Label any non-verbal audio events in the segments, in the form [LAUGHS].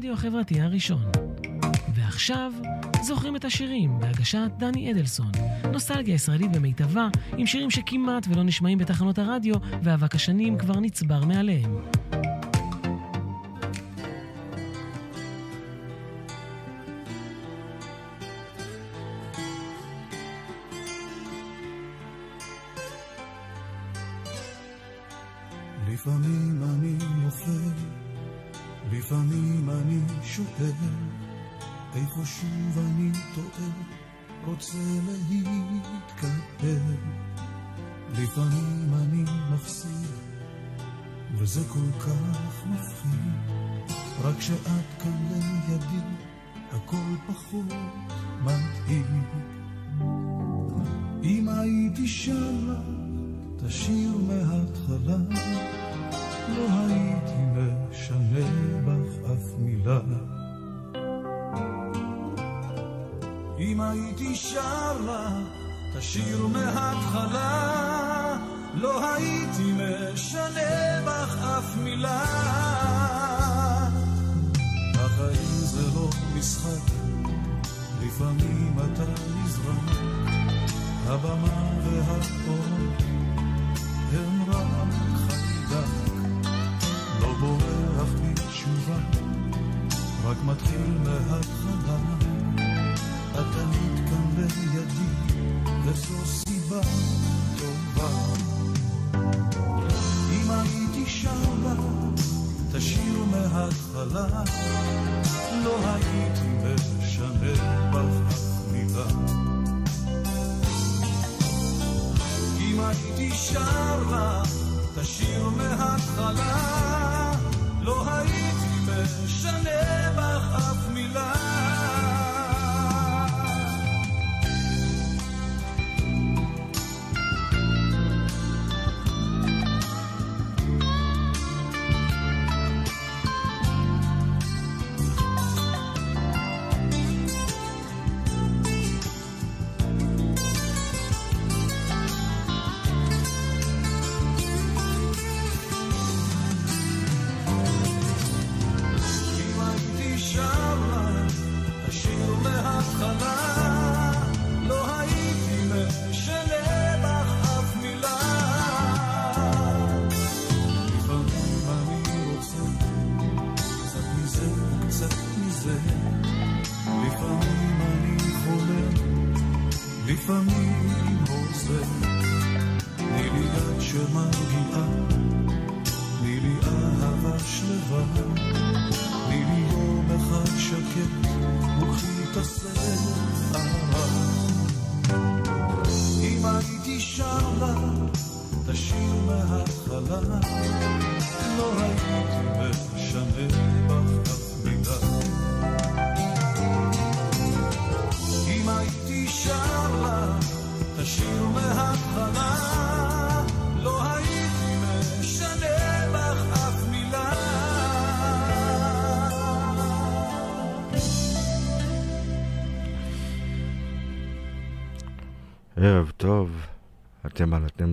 הרדיו החברתי הראשון. ועכשיו, זוכרים את השירים בהגשת דני אדלסון. נוסטלגיה ישראלית במיטבה, עם שירים שכמעט ולא נשמעים בתחנות הרדיו, ואבק השנים כבר נצבר מעליהם.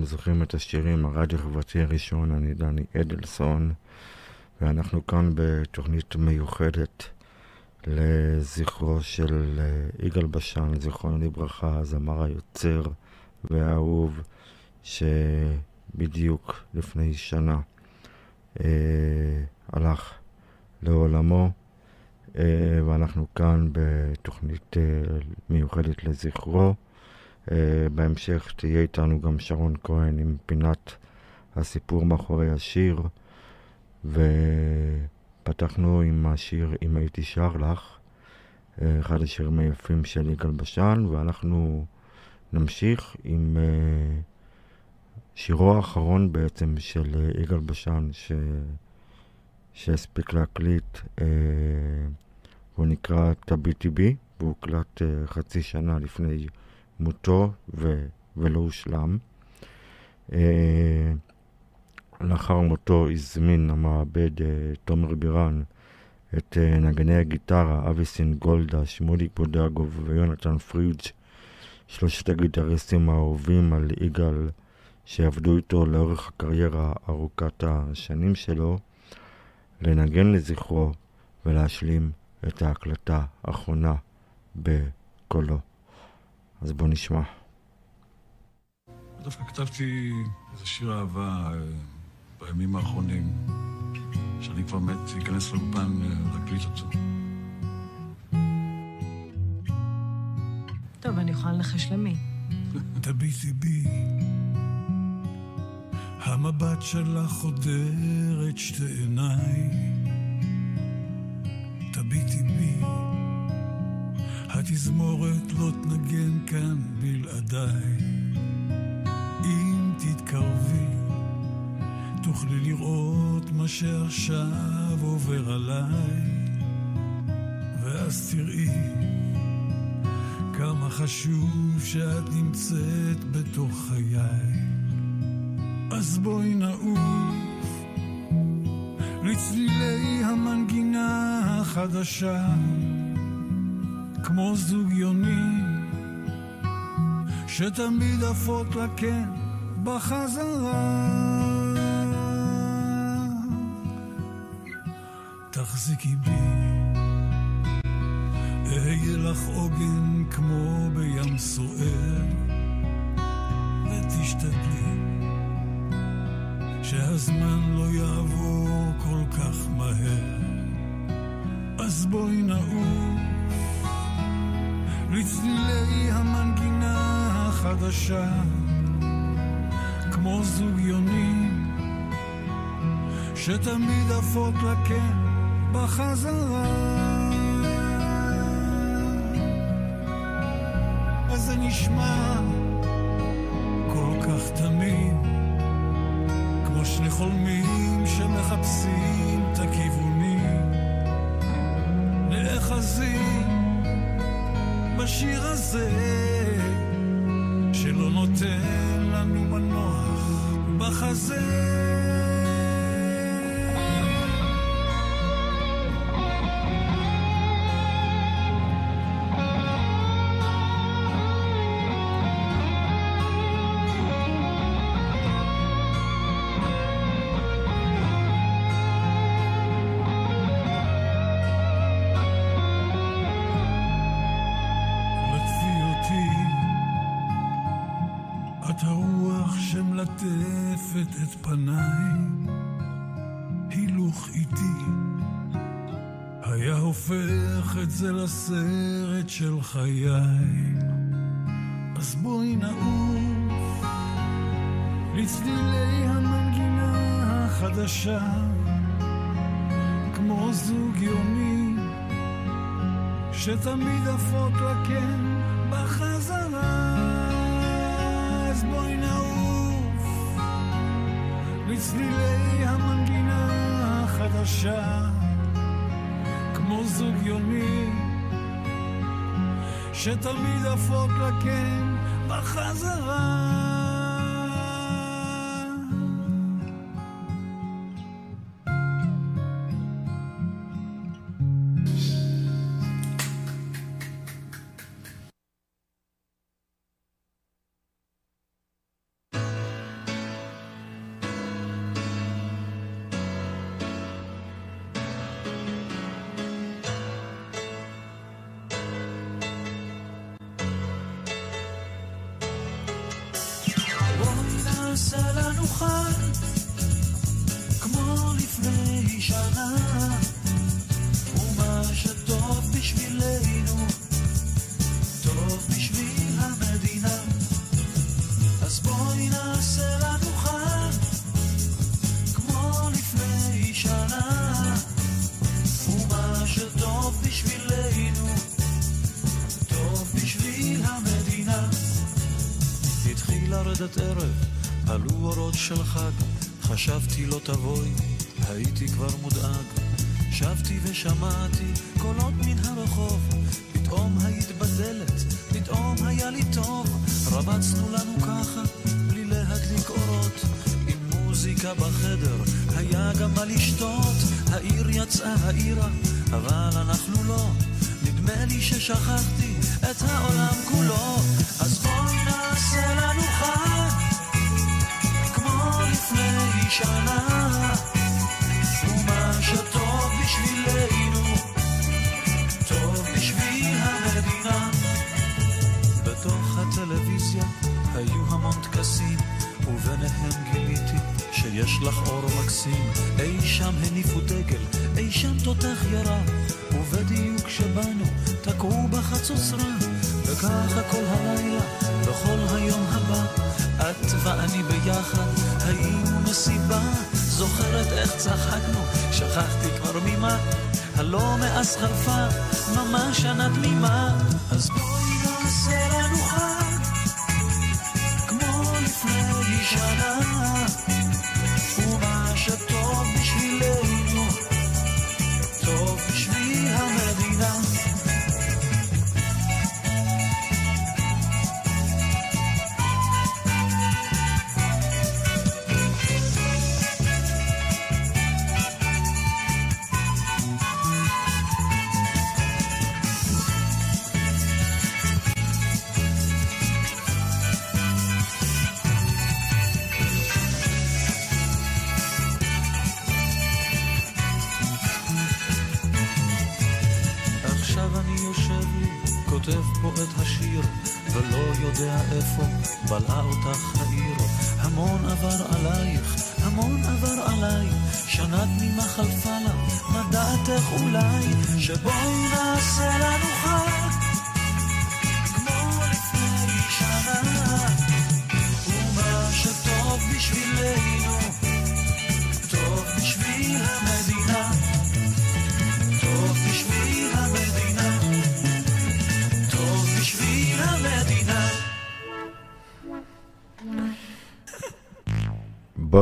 זוכרים את השירים, הרדיו החברתי הראשון, אני דני אדלסון, ואנחנו כאן בתוכנית מיוחדת לזכרו של אה, יגאל בשן, זיכרונו לברכה, הזמר היוצר והאהוב, שבדיוק לפני שנה אה, הלך לעולמו. אה, ואנחנו כאן בתוכנית אה, מיוחדת לזכרו. Uh, בהמשך תהיה איתנו גם שרון כהן עם פינת הסיפור מאחורי השיר, ופתחנו עם השיר "אם הייתי שר לך", uh, אחד השירים היפים של יגאל בשן, ואנחנו נמשיך עם uh, שירו האחרון בעצם של יגאל בשן, ש... שהספיק להקליט, הוא נקרא "תביטי בי", והוא הוקלט חצי שנה לפני מותו ו- ולא הושלם. אה, לאחר מותו הזמין המעבד אה, תומר בירן את אה, נגני הגיטרה אביסין גולדה, שמוליק בודגוב ויונתן פריג', שלושת הגיטריסטים האהובים על יגאל שעבדו איתו לאורך הקריירה ארוכת השנים שלו, לנגן לזכרו ולהשלים את ההקלטה האחרונה בקולו. אז בוא נשמע. דווקא כתבתי איזה שיר אהבה אה, בימים האחרונים, שאני כבר מת להיכנס לאולפן אה, להקליט אותו. טוב, אני יכולה לנחש למי. [LAUGHS] תביטי בי, המבט שלך חודר את שתי עיניי. התזמורת לא תנגן כאן בלעדיי. אם תתקרבי, תוכלי לראות מה שעכשיו עובר עליי, ואז תראי כמה חשוב שאת נמצאת בתוך חיי. אז בואי נעוף לצלילי המנגינה החדשה, כמו זוג יוני שתמיד עפות לה כן בחזרה. תחזיקי בי אהיה לך עוגן כמו בים סוער, ותשתדלי שהזמן לא יעבור כל כך מהר. אז בואי נעוף לצלילי המנגינה החדשה, כמו זוג יונים שתמיד עפות לקן בחזרה. זה נשמע בשיר הזה, שלא נותן לנו מנוח בחזה. את הרוח שמלטפת את פניי, הילוך איתי, היה הופך את זה לסרט של חיי. אז בואי נעוף לצלילי המנגינה החדשה, כמו זוג יומי שתמיד עפות לקן בחזרה. לצלילי המנגינה החדשה, כמו זוג יומי שתמיד עפות לקן בחזרה. שבתי ושמעתי קולות מן הרחוב, פתאום היית בדלת, פתאום היה לי טוב. רבצנו לנו ככה, בלי להדליק אורות, עם מוזיקה בחדר, היה גם מה לשתות. העיר יצאה העירה, אבל אנחנו לא. נדמה לי ששכחתי מקסים, אי שם הניפו דגל, אי שם תותח ירה, ובדיוק שבאנו תקעו בחצוצרה, וככה כל הלילה, וכל היום הבא, את ואני ביחד, היינו מסיבה, זוכרת איך צחקנו, שכחתי כבר ממה, הלא מאז חלפה, ממש שנה תמימה, אז בואי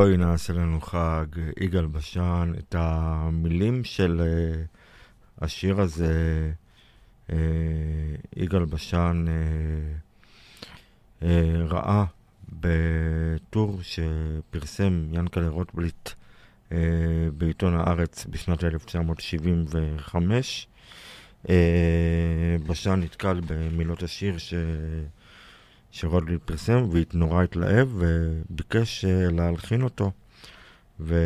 בואי נעשה לנו חג, יגאל בשן, את המילים של uh, השיר הזה, uh, יגאל בשן uh, ראה בטור שפרסם ינקלה רוטבליט בעיתון הארץ בשנת 1975. Uh, בשן נתקל במילות השיר ש... שרוטבליט פרסם ונורא התלהב וביקש uh, להלחין אותו. ובהמשך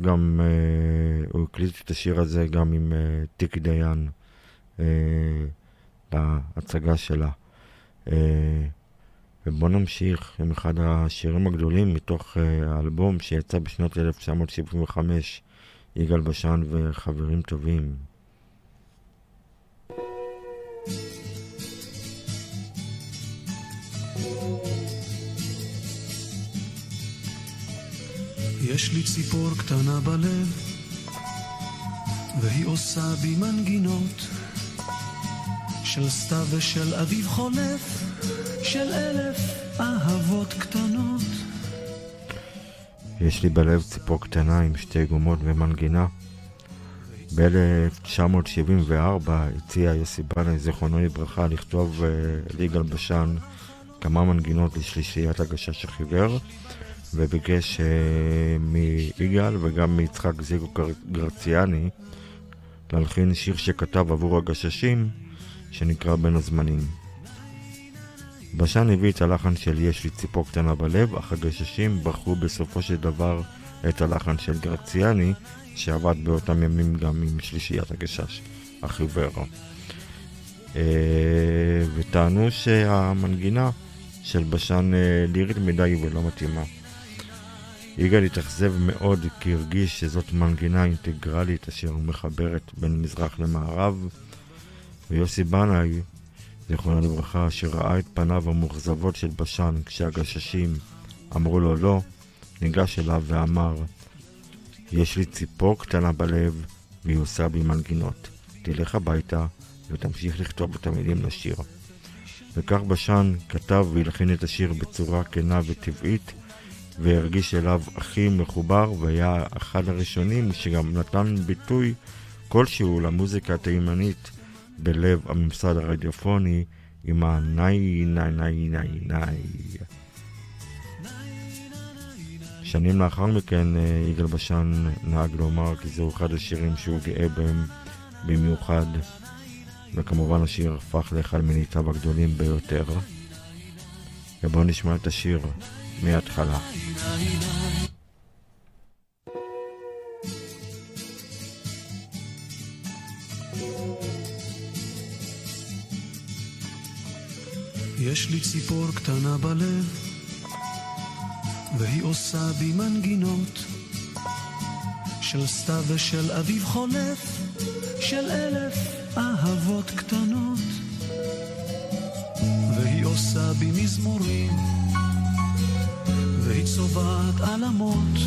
גם uh, הוא הקליט את השיר הזה גם עם uh, טיקי דיין uh, להצגה שלה. Uh, ובואו נמשיך עם אחד השירים הגדולים מתוך uh, האלבום שיצא בשנת 1975, יגאל בשן וחברים טובים. יש לי ציפור קטנה בלב, והיא עושה בי מנגינות של סתיו ושל אביב חולף, של אלף אהבות קטנות. יש לי בלב ציפור קטנה עם שתי גומות ומנגינה. ב-1974 הציע יוסי בנאי, זיכרונו לברכה, לכתוב uh, ליגאל בשן כמה מנגינות לשלישיית הגשש החיוור, וביקש uh, מיגאל וגם מיצחק זיגו גר- גרציאני להלחין שיר שכתב עבור הגששים, שנקרא בין הזמנים. בשן הביא את הלחן של יש לי ציפור קטנה בלב, אך הגששים בחרו בסופו של דבר את הלחן של גרציאני, שעבד באותם ימים גם עם שלישיית הגשש, החיוור. אה, וטענו שהמנגינה של בשן אה, לירית מדי ולא מתאימה. יגאל התאכזב מאוד כי הרגיש שזאת מנגינה אינטגרלית אשר מחברת בין מזרח למערב, ויוסי בנאי, זיכרונו לברכה, שראה את פניו המאוכזבות של בשן כשהגששים אמרו לו לא, ניגש אליו ואמר, יש לי ציפור קטנה בלב והיא עושה בי מנגינות. תלך הביתה ותמשיך לכתוב את המילים לשיר. וכך בשן כתב והלחין את השיר בצורה כנה וטבעית, והרגיש אליו הכי מחובר, והיה אחד הראשונים שגם נתן ביטוי כלשהו למוזיקה התימנית בלב הממסד הרדיופוני עם הנאי נאי נאי נאי נאי. שנים לאחר מכן אה, יגאל בשן נהג לומר כי זהו אחד השירים שהוא גאה בהם במיוחד, וכמובן השיר הפך לאחד מניטיו הגדולים ביותר. ובואו נשמע את השיר מההתחלה. יש לי ציפור קטנה בלב, והיא עושה בי מנגינות של סתיו ושל אביב חולף, של אלף אהבות קטנות. והיא עושה בי מזמורים, והיא צובעת עלמות,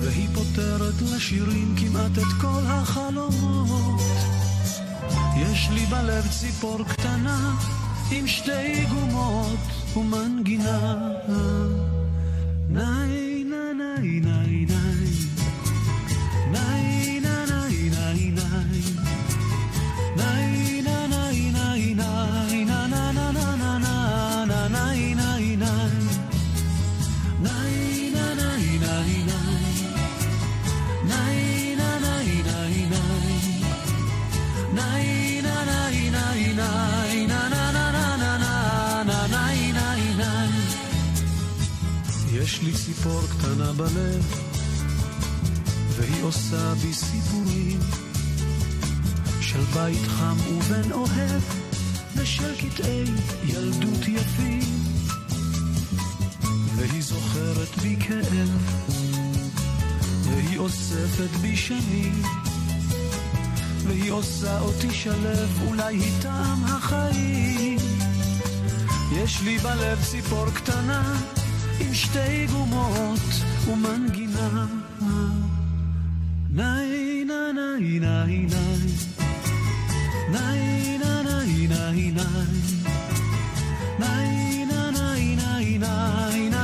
והיא פותרת לשירים כמעט את כל החלומות. יש לי בלב ציפור קטנה עם שתי גומות ומנגינה. ניי יש לי ציפור קטנה בלב, והיא עושה בי סיפורים של בית חם ובן אוהב, ושל קטעי ילדות יפים. והיא זוכרת בי כאב, והיא אוספת בי שנים, והיא עושה אותי שלב, אולי היא טעם החיים. יש לי בלב ציפור קטנה, עם שתי גומות ומנגינה. ניי ניי ניי ניי. ניי ניי ניי ניי ניי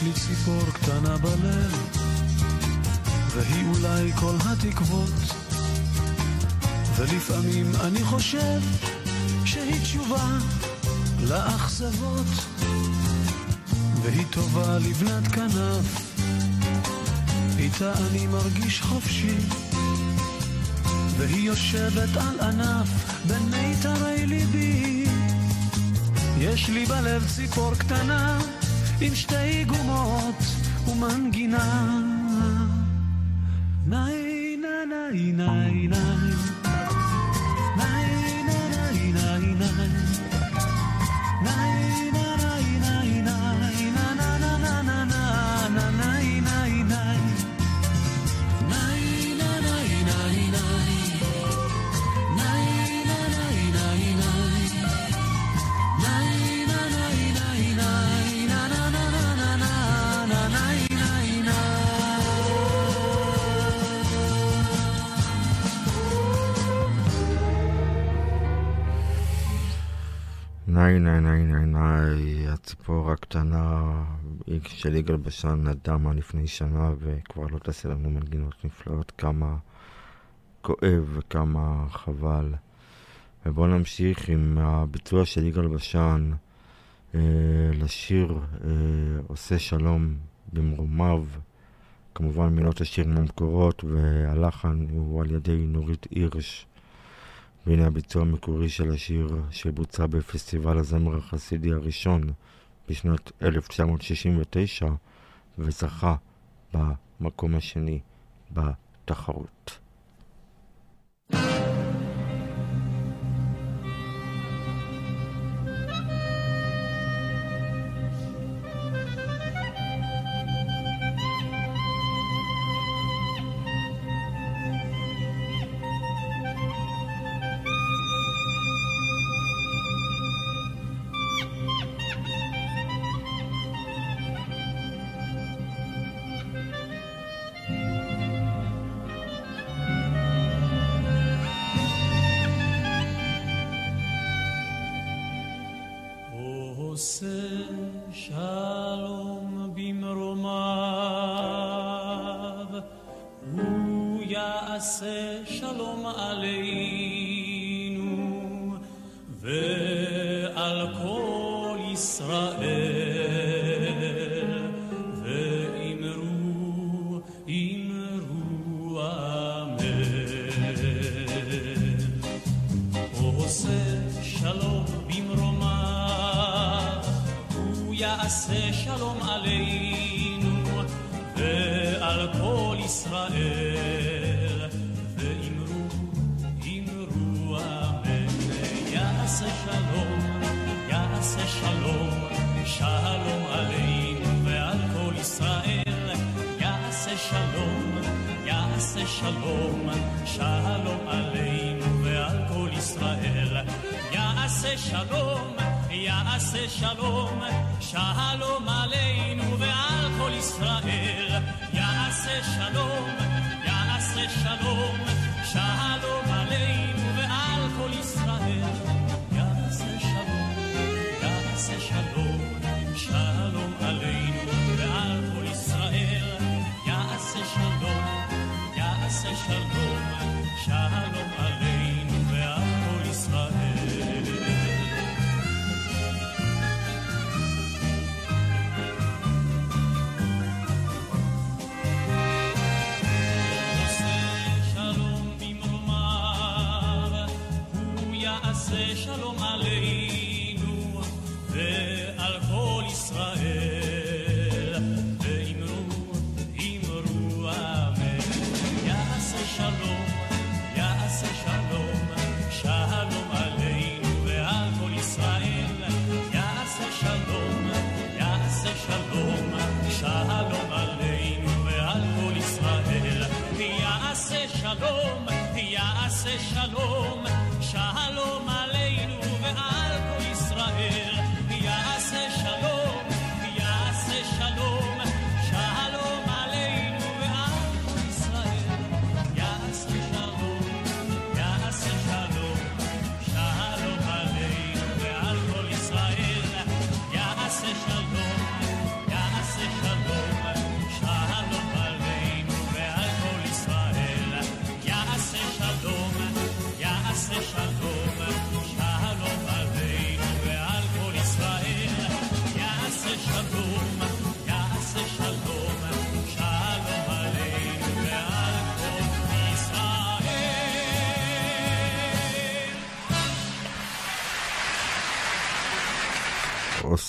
יש לי ציפור קטנה בלב, והיא אולי כל התקוות. ולפעמים אני חושב שהיא תשובה לאכזבות, והיא טובה לבנת כנף, איתה אני מרגיש חופשי, והיא יושבת על ענף בין מיתרי ליבי. יש לי בלב ציפור קטנה עם שתי גומות ומנגינה. ניי ניי ניי ניי ניי ניי ניי ניי ניי, הציפור הקטנה של יגאל בשן נדמה לפני שנה וכבר לא תעשה לנו מנגינות נפלאות, כמה כואב וכמה חבל. ובואו נמשיך עם הביצוע של יגאל בשן אה, לשיר אה, עושה שלום במרומיו. כמובן מילות השיר מהמקורות והלחן הוא על ידי נורית הירש. והנה הביצוע המקורי של השיר שבוצע בפסטיבל הזמר החסידי הראשון בשנת 1969 וזכה במקום השני בתחרות. שלום, יעשה שלום, שלום עלינו ועל כל ישראל. יעשה שלום, יעשה שלום, שלום עלינו ועל כל ישראל. יעשה שלום, יעשה שלום, שלום עלינו ועל כל ישראל. shalom, shalom.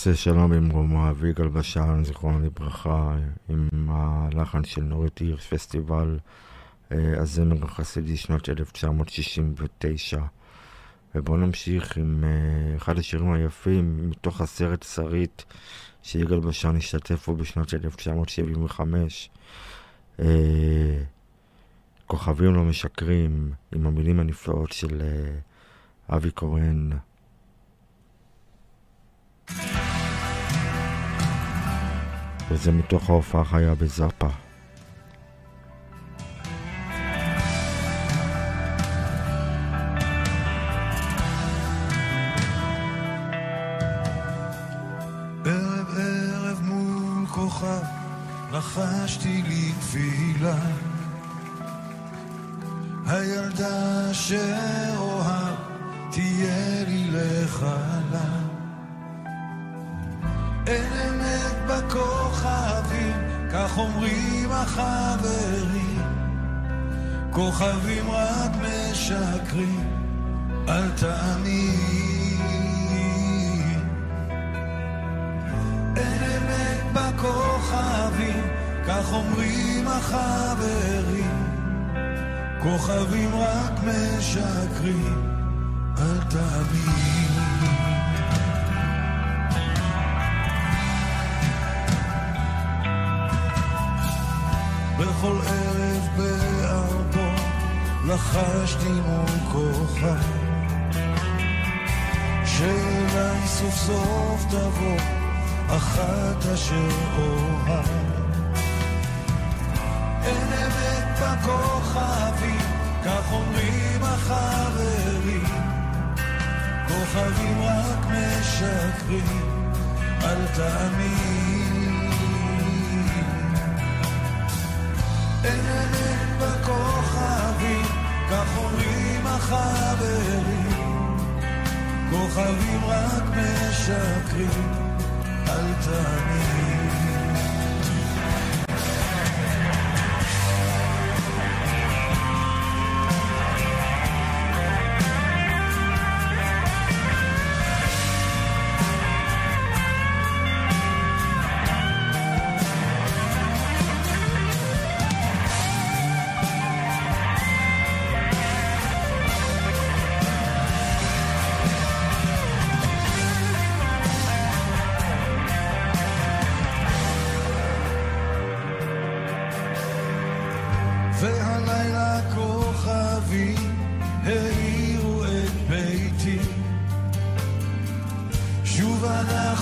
עושה שלום במרומו, אביגל בשן, זיכרונו לברכה, עם הלחן של נורית הירש, פסטיבל אה, הזמר החסידי שנות 1969. ובואו נמשיך עם אה, אחד השירים היפים מתוך הסרט שרית שיגאל בשן השתתף בו בשנת 1975. אה, כוכבים לא משקרים, עם המילים הנפלאות של אבי קורן. וזה מתוך ההופעה חיה בזאפה.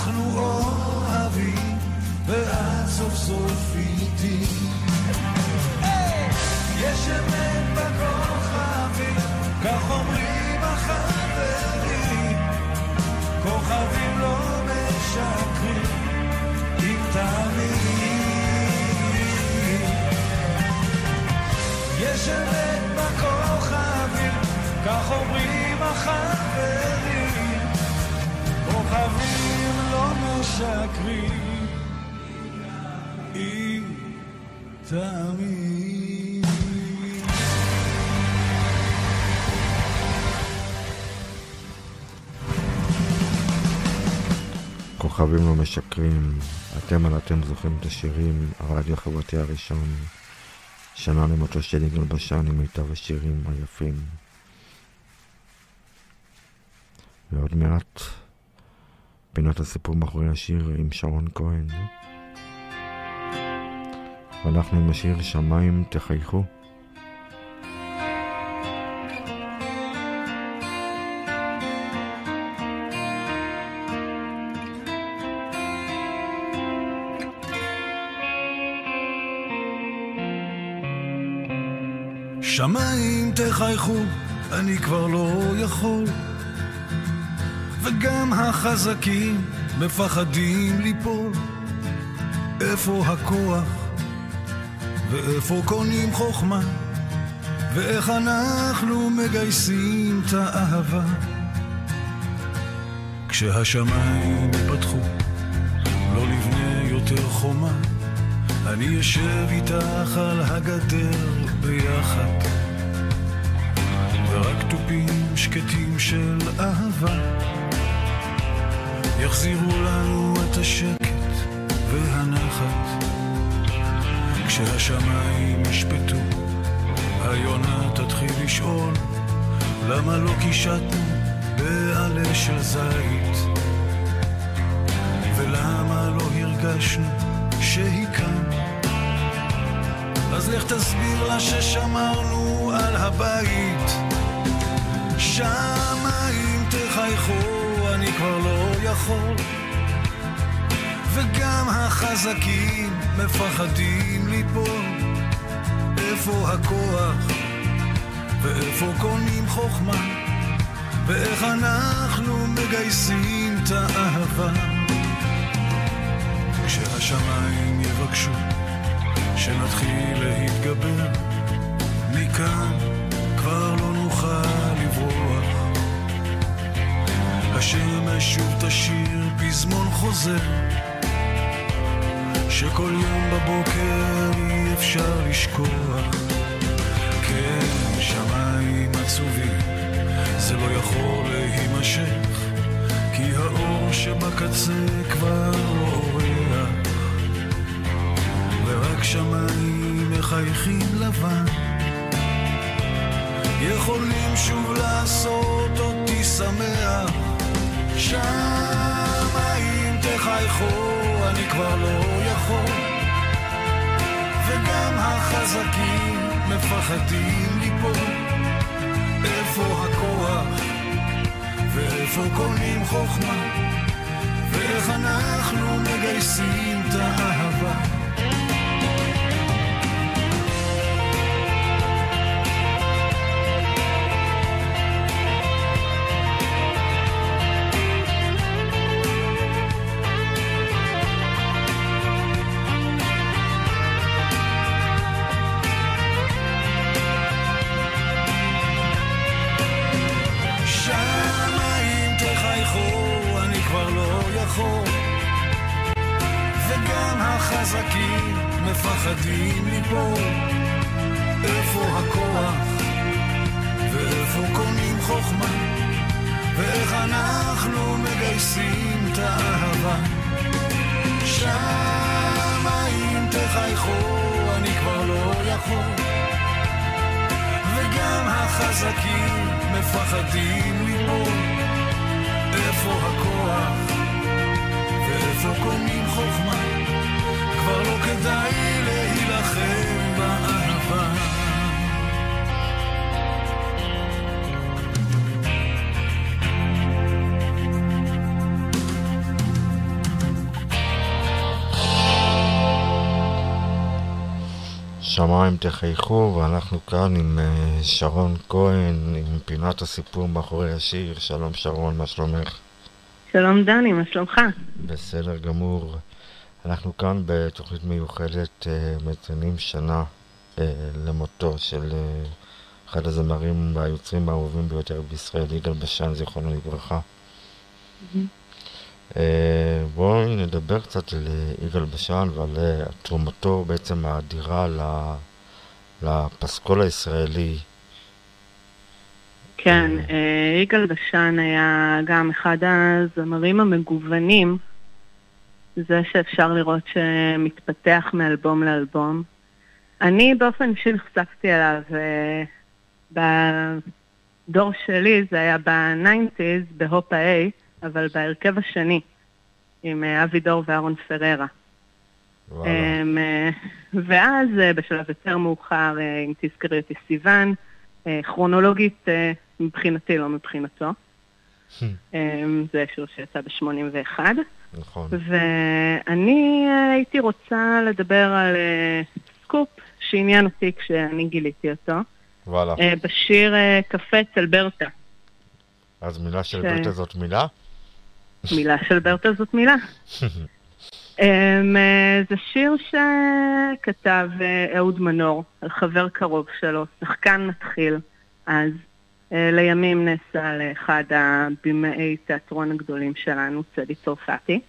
אנחנו אוהבים, ואת סוף סוף איתי. יש אמת בכוכבים, כך אומרים החברים, כוכבים לא משקרים, אם תמיד. יש אמת בכוכבים, כך אומרים החברים, כוכבים לא משקרים, אתם על אתם זוכרים את השירים, הרדיו החברתי הראשון, שנה למותו של יגאל בשן עם מיטב השירים היפים. ועוד מעט פינת הסיפור מאחורי השיר עם שרון כהן. ואנחנו עם השיר שמיים תחייכו. שמיים תחייכו, אני כבר לא יכול. וגם החזקים מפחדים ליפול. איפה הכוח ואיפה קונים חוכמה? ואיך אנחנו מגייסים את האהבה? כשהשמיים ייפתחו, לא נבנה יותר חומה. אני אשב איתך על הגדר ביחד, ורק תופים שקטים של אהבה יחזירו לנו את השקט והנחת. כשהשמיים ישפטו, היונה תתחיל לשאול למה לא קישטנו בעלה של זית, ולמה לא הרגשנו שהיא כאן. אז לך תסביר לה ששמרנו על הבית. שמיים תחייכו, אני כבר לא יכול. וגם החזקים מפחדים ליפול. איפה הכוח ואיפה קונים חוכמה? ואיך אנחנו מגייסים את האהבה? כשהשמיים יבקשו שנתחיל להתגבר, מכאן כבר השמש שוב תשיר פזמון חוזר, שכל יום בבוקר אי אפשר לשכוח. כן, שמיים עצובים, זה לא יכול להימשך, כי האור שבקצה כבר לא אורח. ורק שמיים מחייכים לבן יכולים שוב לעשות אותי שמח שמיים תחייכו, אני כבר לא יכול. וגם החזקים מפחדים ליפול. איפה הכוח? ואיפה קונים חוכמה? ואיך אנחנו מגייסים את האהבה בשמיים תחייכו, ואנחנו כאן עם uh, שרון כהן, עם פינת הסיפור מאחורי השיר. שלום שרון, מה שלומך? שלום דני, מה שלומך? בסדר גמור. אנחנו כאן בתוכנית מיוחדת uh, מציינים שנה uh, למותו של אחד הזמרים והיוצרים האהובים ביותר בישראל, יגאל בשן, זיכרונו לברכה. Mm-hmm. אה, בואי נדבר קצת על אה, יגאל בשן ועל אה, תרומתו בעצם האדירה לפסקול הישראלי. כן, יגאל בשן היה גם אחד הזמרים המגוונים, זה שאפשר לראות שמתפתח מאלבום לאלבום. אני באופן אישי נחשפתי אליו בדור שלי, זה היה ב-90's, בהופ ה-A. אבל בהרכב השני, עם אה, אבי דור ואהרון פררה. אמ, אה, ואז אה, בשלב יותר מאוחר, אם תזכרי אותי סיוון, כרונולוגית מבחינתי, לא מבחינתו. [LAUGHS] אמ, זה שיר שיצא ב-81. נכון. ואני הייתי רוצה לדבר על סקופ שעניין אותי כשאני גיליתי אותו. וואלה. בשיר קפה אצל ברטה. אז מילה של ברטה זאת מילה? מילה של ברטה זאת מילה. [LAUGHS] אמ, אה, זה שיר שכתב אה, אהוד מנור על חבר קרוב שלו, שחקן מתחיל אז. אה, לימים נעשה לאחד הבימאי תיאטרון הגדולים שלנו, צדי צרפתי.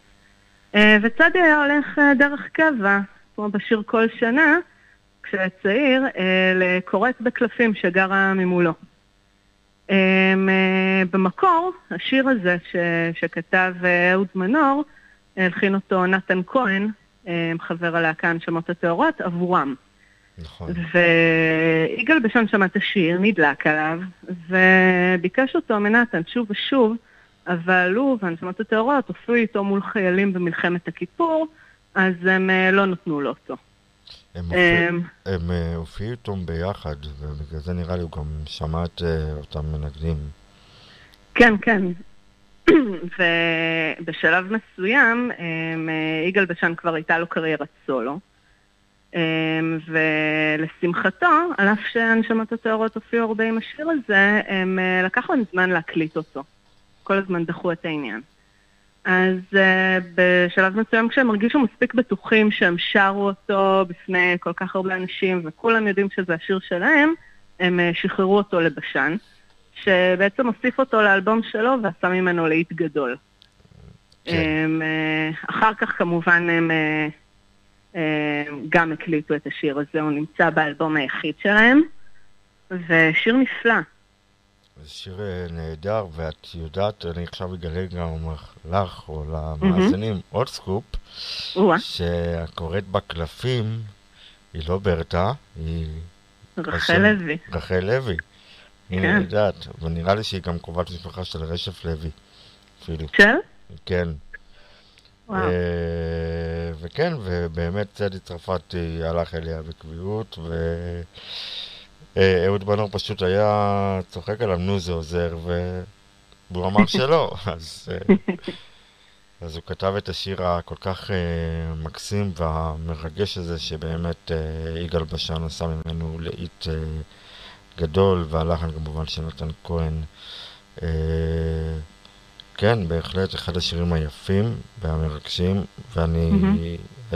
וצדי היה הולך דרך קבע, כמו בשיר כל שנה, כשהיה צעיר, לכורת בקלפים שגרה ממולו. אמ, אה, במקור, השיר הזה ש, שכתב אה, אהוד מנור, הלחין אותו נתן כהן, אה, חבר הלהקה הנשמות הטהורות, עבורם. נכון. ויגאל בשן שמע את השיר, נדלק עליו, וביקש אותו מנתן שוב ושוב, אבל הוא והנשמות הטהורות הופיעו איתו מול חיילים במלחמת הכיפור, אז הם לא נתנו לו אותו. הם אה, הופיעו איתו ביחד, ובגלל זה נראה לי הוא גם שמע את אה, אותם מנגנים. כן, כן. [CLEARS THROAT] ובשלב מסוים, אה, יגאל בשן כבר הייתה לו קריירת סולו. ולשמחתו, על אף שהנשמות הטהורות הופיעו הרבה עם השיר הזה, הם לקח להם זמן להקליט אותו. כל הזמן דחו את העניין. אז uh, בשלב מסוים כשהם הרגישו מספיק בטוחים שהם שרו אותו בפני כל כך הרבה אנשים וכולם יודעים שזה השיר שלהם, הם uh, שחררו אותו לבשן, שבעצם הוסיף אותו לאלבום שלו ועשה ממנו להיט גדול. כן. הם, uh, אחר כך כמובן הם uh, uh, גם הקליטו את השיר הזה, הוא נמצא באלבום היחיד שלהם, ושיר נפלא. זה שיר אה, נהדר, ואת יודעת, אני עכשיו אגלה גם לך או למאזינים mm-hmm. עוד סקופ, שהקוראת בקלפים היא לא ברטה, היא... רחל לוי. רחל לוי. הנה, כן. יודעת, ונראה לי שהיא גם קרובת משפחה של רשף לוי, אפילו. כן. וואו. אה, וכן, ובאמת צדי צרפתי הלך אליה בקביעות, ו... אה, אהוד בנור פשוט היה צוחק עליו, נו זה עוזר, והוא אמר [LAUGHS] שלא, אז, אה, אז הוא כתב את השיר הכל כך uh, מקסים והמרגש הזה, שבאמת uh, יגאל בשן עשה ממנו לאיט uh, גדול, והלחן כמובן של נתן כהן. Uh, כן, בהחלט אחד השירים היפים והמרגשים, ואני... Mm-hmm. Uh,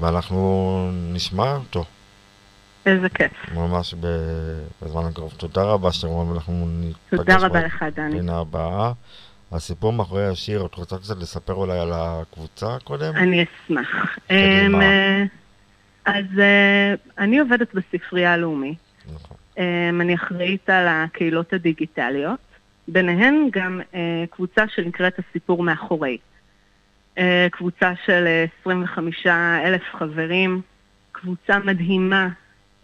ואנחנו נשמע אותו. איזה כיף. ממש בזמן הקרוב. תודה רבה, שרון, ואנחנו ניפגש. בפינה הבאה. הסיפור מאחורי השיר, את רוצה קצת לספר אולי על הקבוצה קודם? אני אשמח. קדימה. אמ, אז אה, אני עובדת בספרייה הלאומית. נכון. אמ, אני אחראית על הקהילות הדיגיטליות, ביניהן גם אה, קבוצה שנקראת הסיפור מאחורי. אה, קבוצה של 25 אלף חברים, קבוצה מדהימה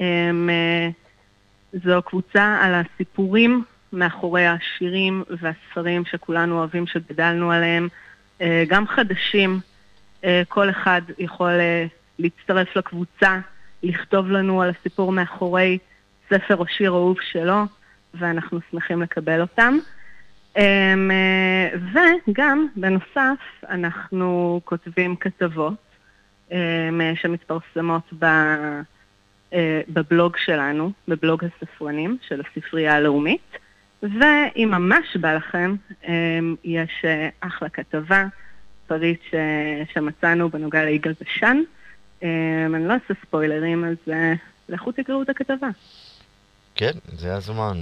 הם, זו קבוצה על הסיפורים מאחורי השירים והספרים שכולנו אוהבים, שגדלנו עליהם, אה, גם חדשים. אה, כל אחד יכול להצטרף לקבוצה, לכתוב לנו על הסיפור מאחורי ספר או שיר אהוב שלו, ואנחנו שמחים לקבל אותם. אמ, וגם, בנוסף, אנחנו כותבים כתבות אמ, שמתפרסמות ב... אה, בבלוג שלנו, בבלוג הספרנים של הספרייה הלאומית. ואם ממש בא לכם, אמ, יש אה, אחלה כתבה, פריט ש... שמצאנו בנוגע ליגאל בשן. אמ, אני לא אעשה ספוילרים, אז אה, לכו תקראו את הכתבה. כן, זה הזמן.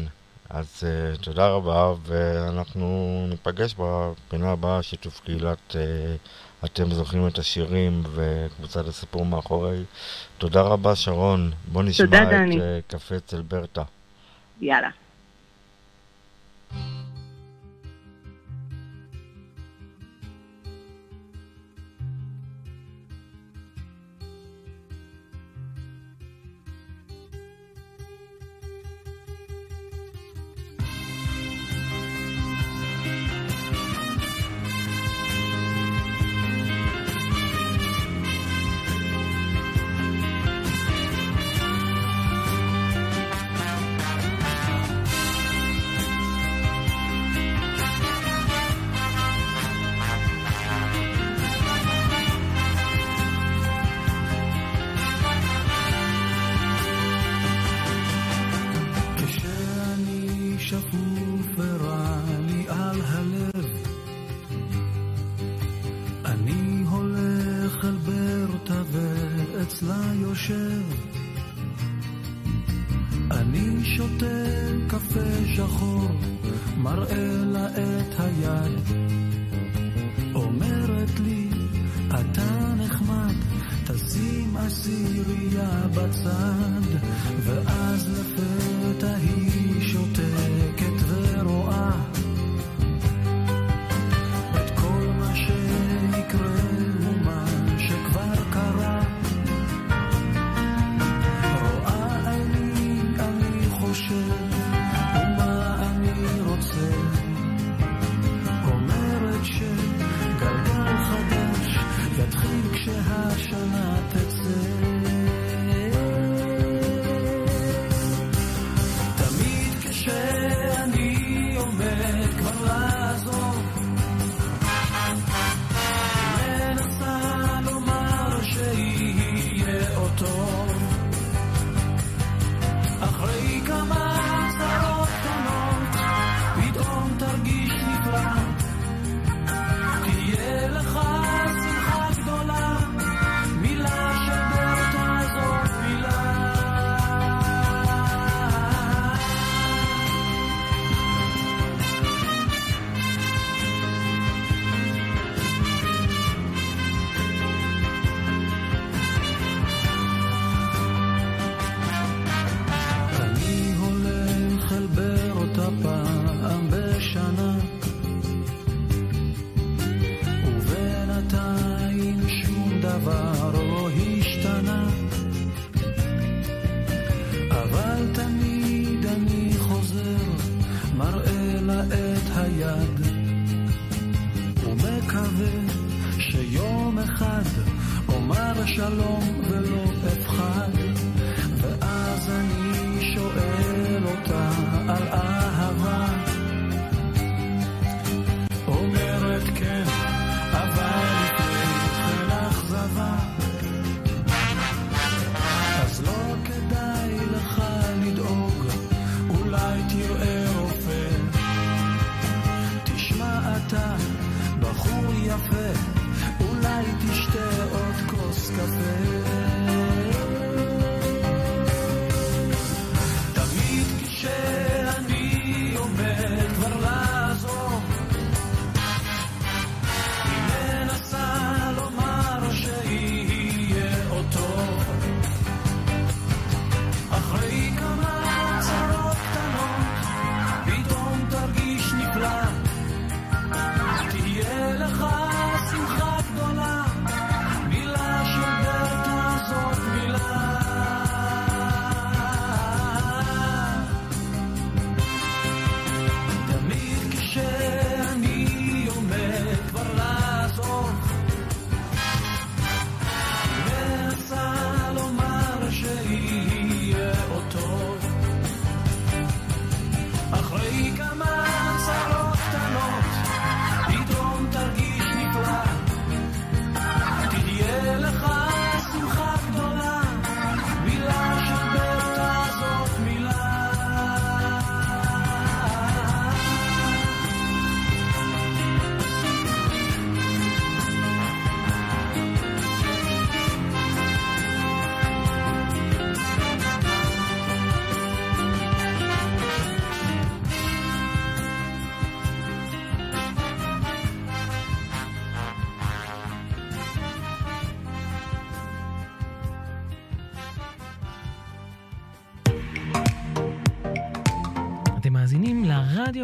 אז uh, תודה רבה, ואנחנו ניפגש בפינה הבאה, שיתוף קהילת uh, אתם זוכרים את השירים וקבוצת הסיפור מאחורי. תודה רבה, שרון. בוא נשמע את אה, קפה אצל ברטה. יאללה.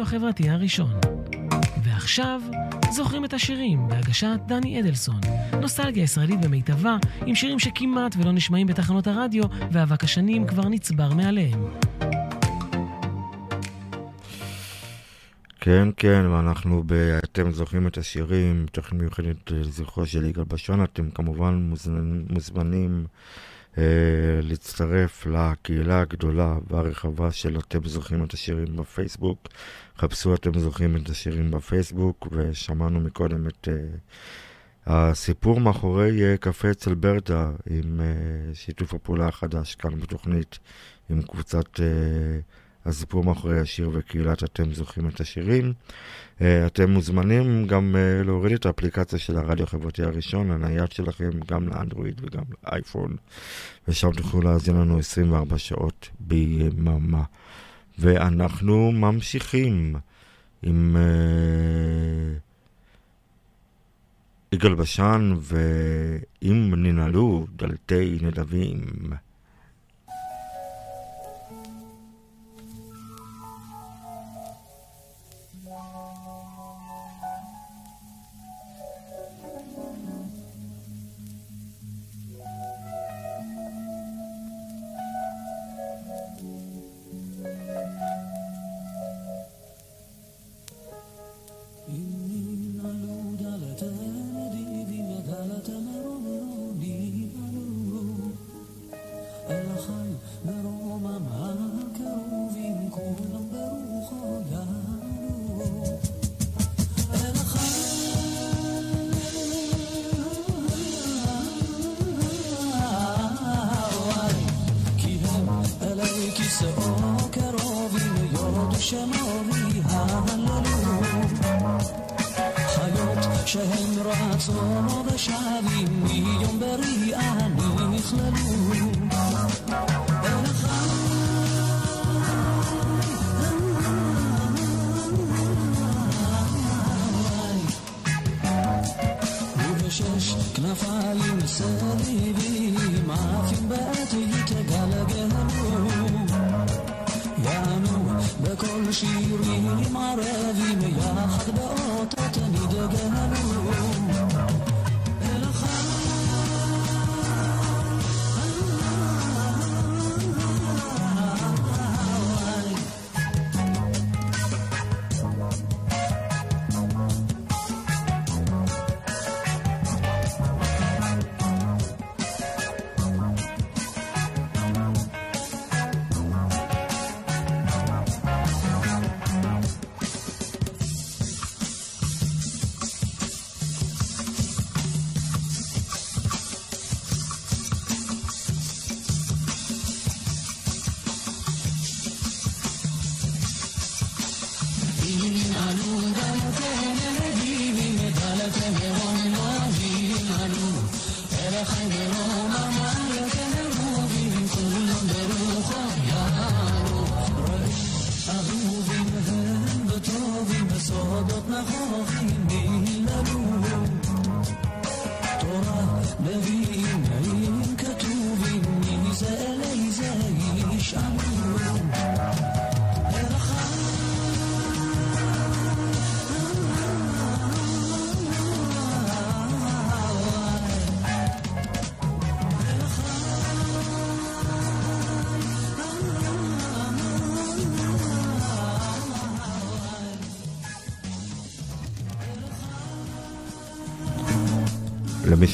החברתי הראשון. ועכשיו, זוכרים את השירים בהגשת דני אדלסון. נוסטלגיה ישראלית במיטבה, עם שירים שכמעט ולא נשמעים בתחנות הרדיו, ואבק השנים כבר נצבר מעליהם. כן, כן, ואנחנו ב... אתם זוכרים את השירים, תוכנית מיוחדת לזכרו של יגאל בשון, אתם כמובן מוזמנים, מוזמנים אה, להצטרף לקהילה הגדולה והרחבה של אתם זוכרים את השירים בפייסבוק. חפשו אתם זוכרים את השירים בפייסבוק, ושמענו מקודם את אה, הסיפור מאחורי אה, קפה אצל ברדה, עם אה, שיתוף הפעולה החדש כאן בתוכנית, עם קבוצת... אה, הסיפור מאחורי השיר וקהילת אתם זוכרים את השירים. Uh, אתם מוזמנים גם uh, להוריד את האפליקציה של הרדיו החברתי הראשון, הנייד שלכם, גם לאנדרואיד וגם לאייפון, ושם תוכלו להאזין לנו 24 שעות ביממה. ואנחנו ממשיכים עם uh, יגאל בשן ואם ננעלו דלתי נדבים. شش. كنفالي صديبي ما في باتي تقال قالوا يا نو بكل شيء ريني ما رافي يا خد بأوتة تني دقالوا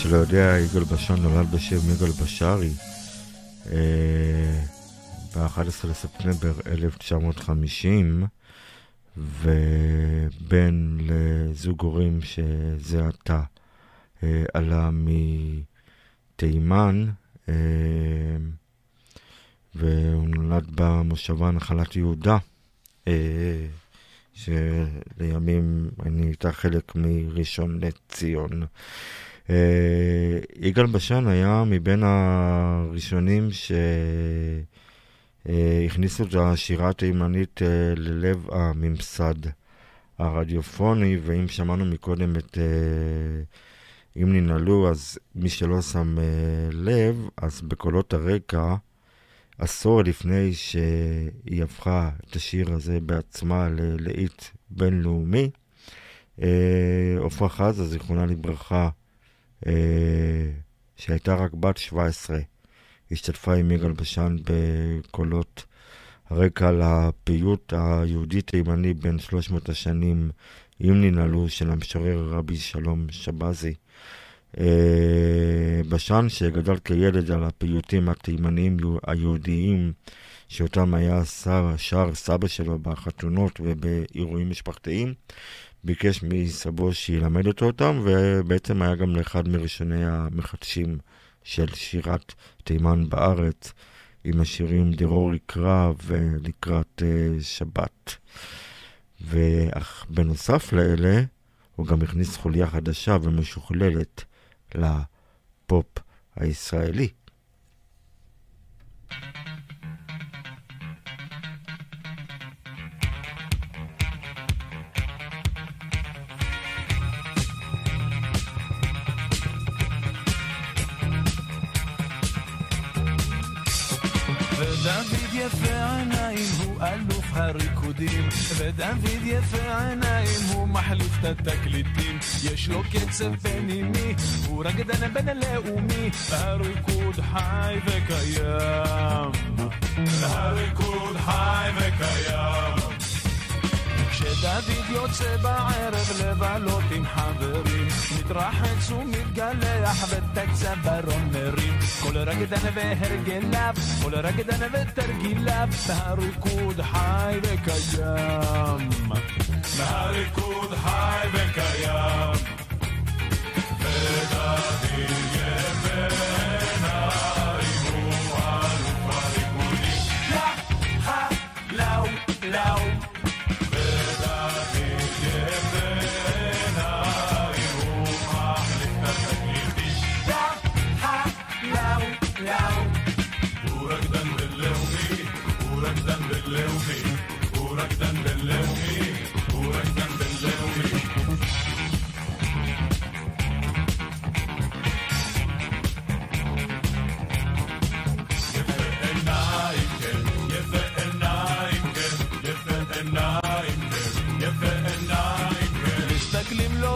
שלא יודע, יגאל בשן נולד בשם יגאל בשארי אה, ב-11 לספטמבר 1950, ובן לזוג הורים שזה עתה אה, עלה מתימן, אה, והוא נולד במושבה נחלת יהודה. אה, שלימים אני איתה חלק מראשון לציון. אה, יגאל בשן היה מבין הראשונים שהכניסו את השירה התימנית אה, ללב הממסד הרדיופוני, ואם שמענו מקודם את אה, אם ננעלו, אז מי שלא שם לב, אז בקולות הרקע עשור לפני שהיא הפכה את השיר הזה בעצמה ללהיט בינלאומי. אה, עפרה חזה, זיכרונה לברכה, אה, שהייתה רק בת 17, השתתפה עם יגאל בשן בקולות הרקע לפיוט היהודי-תימני בין 300 השנים אם ננעלו של המשורר רבי שלום שבזי. אה, בשן שגדל כילד על הפיוטים התימניים היהודיים שאותם היה שר, שר סבא שלו בחתונות ובאירועים משפחתיים, ביקש מסבו שילמד אותו אותם, ובעצם היה גם לאחד מראשוני המחדשים של שירת תימן בארץ, עם השירים דרור יקרא ולקראת uh, שבת. ואך בנוסף לאלה, הוא גם הכניס חוליה חדשה ומשוכללת לפופ הישראלי. יפה עיניים הוא אלוף הריקודים. ודוד יפה עיניים הוא מחליף את התקליטים. יש לו קצב פנימי הוא רקדן בינלאומי הריקוד חי וקיים. הריקוד חי וקיים כשדוד יוצא בערב לבלות עם חברים, מתרחץ ומתגלח ואת הצווארון מרים. כל רקדן והרגליו, כל רקדן ותרגיליו, מהריקוד חי וקיים. מהריקוד חי וקיים. ודוד יפה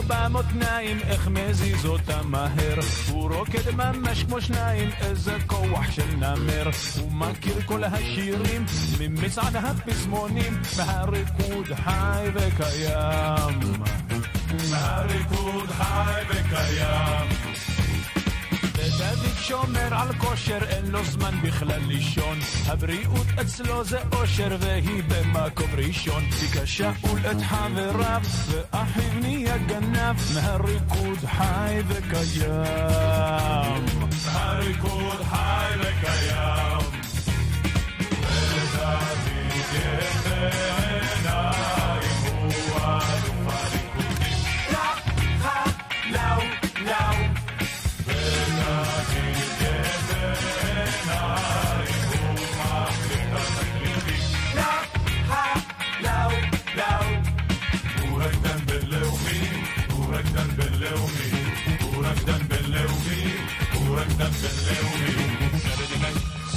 במותניים, איך מזיז אותם מהר. הוא רוקד ממש כמו שניים, איזה כוח של נמר. הוא מכיר כל השירים, ממצעד הפזמונים, מהריקוד חי וקיים. מהריקוד חי וקיים. שומר על כושר, אין לו זמן בכלל לישון. הבריאות אצלו זה אושר, והיא במקום ראשון. ביקש שאול את חבריו, ואחיו נהיה גנב, מהריקוד חי וקיים. הריקוד חי וקיים.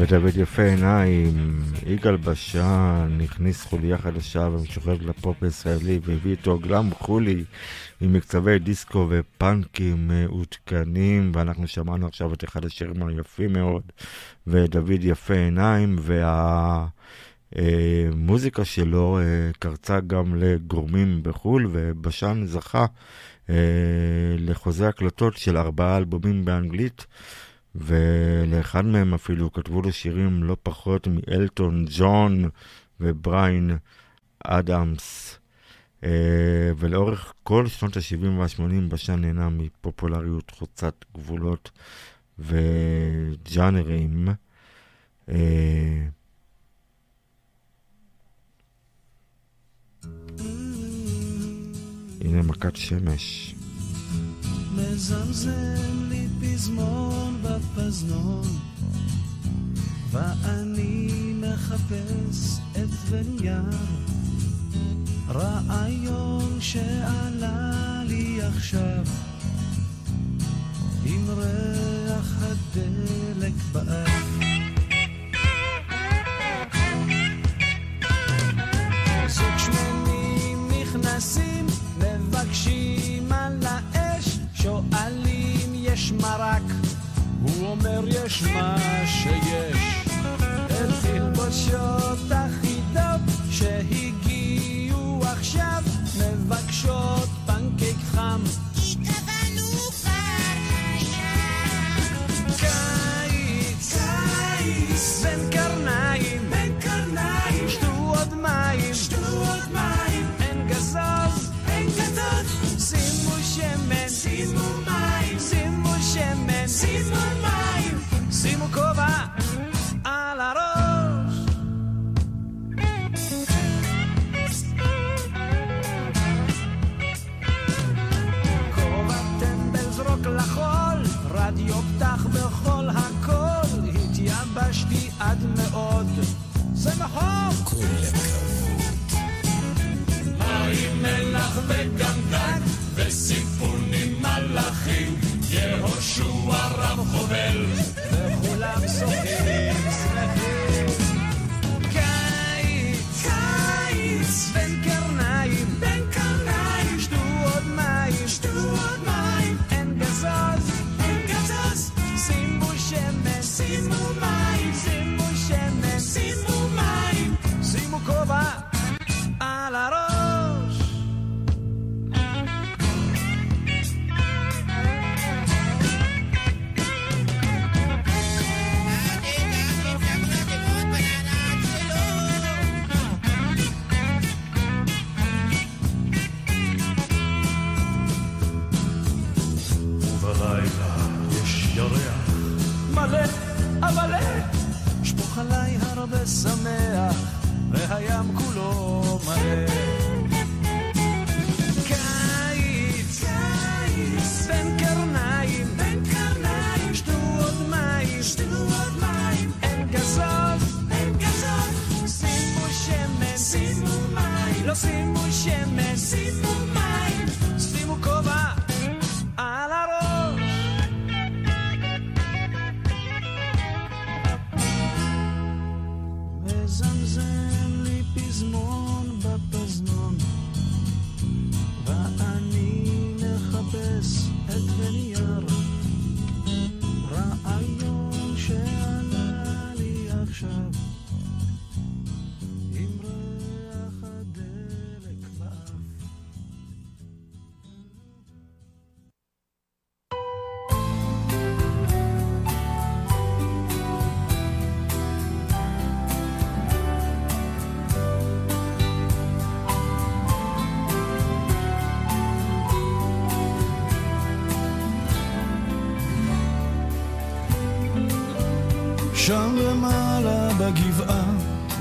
ודוד יפה עיניים, יגאל בשן, הכניס חוליה חדשה ומשוחררת לפופ הישראלי והביא איתו גלם חולי עם מקצבי דיסקו ופאנקים מעודכנים ואנחנו שמענו עכשיו את אחד השירים היפים מאוד ודוד יפה עיניים והמוזיקה שלו קרצה גם לגורמים בחו"ל ובשן זכה לחוזה הקלטות של ארבעה אלבומים באנגלית ולאחד מהם אפילו כתבו לו שירים לא פחות מאלטון ג'ון ובריין אדמס. Uh, ולאורך כל שנות ה-70 וה-80 בשן נהנה מפופולריות חוצת גבולות וג'אנרים. אה, הנה מכת שמש. מזמזם לי פזמון בפזנון, ואני מחפש את ונייר, רעיון שעלה לי עכשיו, עם ריח הדלק באף. מרק, הוא אומר יש מה שיש. אל תלבושות אחידות שהגיעו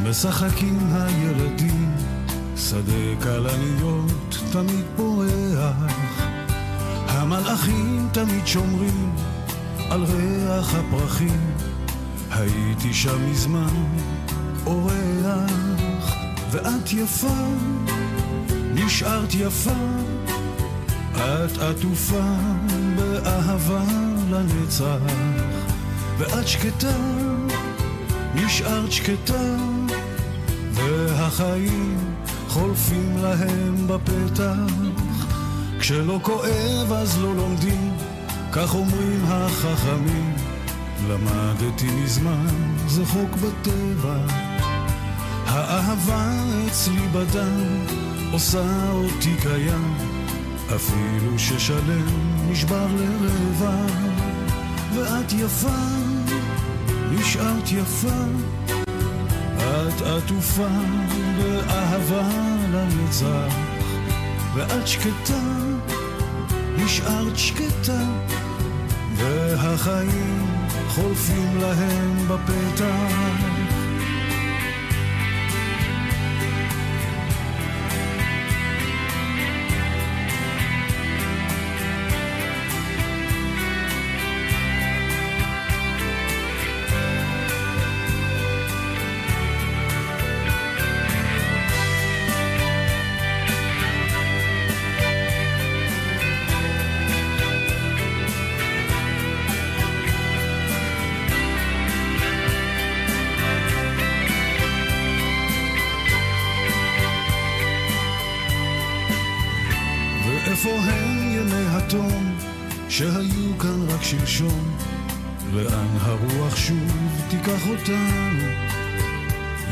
משחקים הילדים, שדה כלניות תמיד פורח. המלאכים תמיד שומרים על ריח הפרחים, הייתי שם מזמן אורח, ואת יפה, נשארת יפה, את עטופה באהבה לנצח. ואת שקטה, נשארת שקטה, והחיים חולפים להם בפתח. כשלא כואב אז לא לומדים, כך אומרים החכמים. למדתי מזמן, זה חוק בטבע. האהבה אצלי בדם, עושה אותי קיים, אפילו ששלם נשבר לרבע. ואת יפה, נשארת יפה, את עטופה באהבה לנצח, ואת שקטה, נשארת שקטה, והחיים חולפים להם בפתח. שלשום, לאן הרוח שוב תיקח אותנו?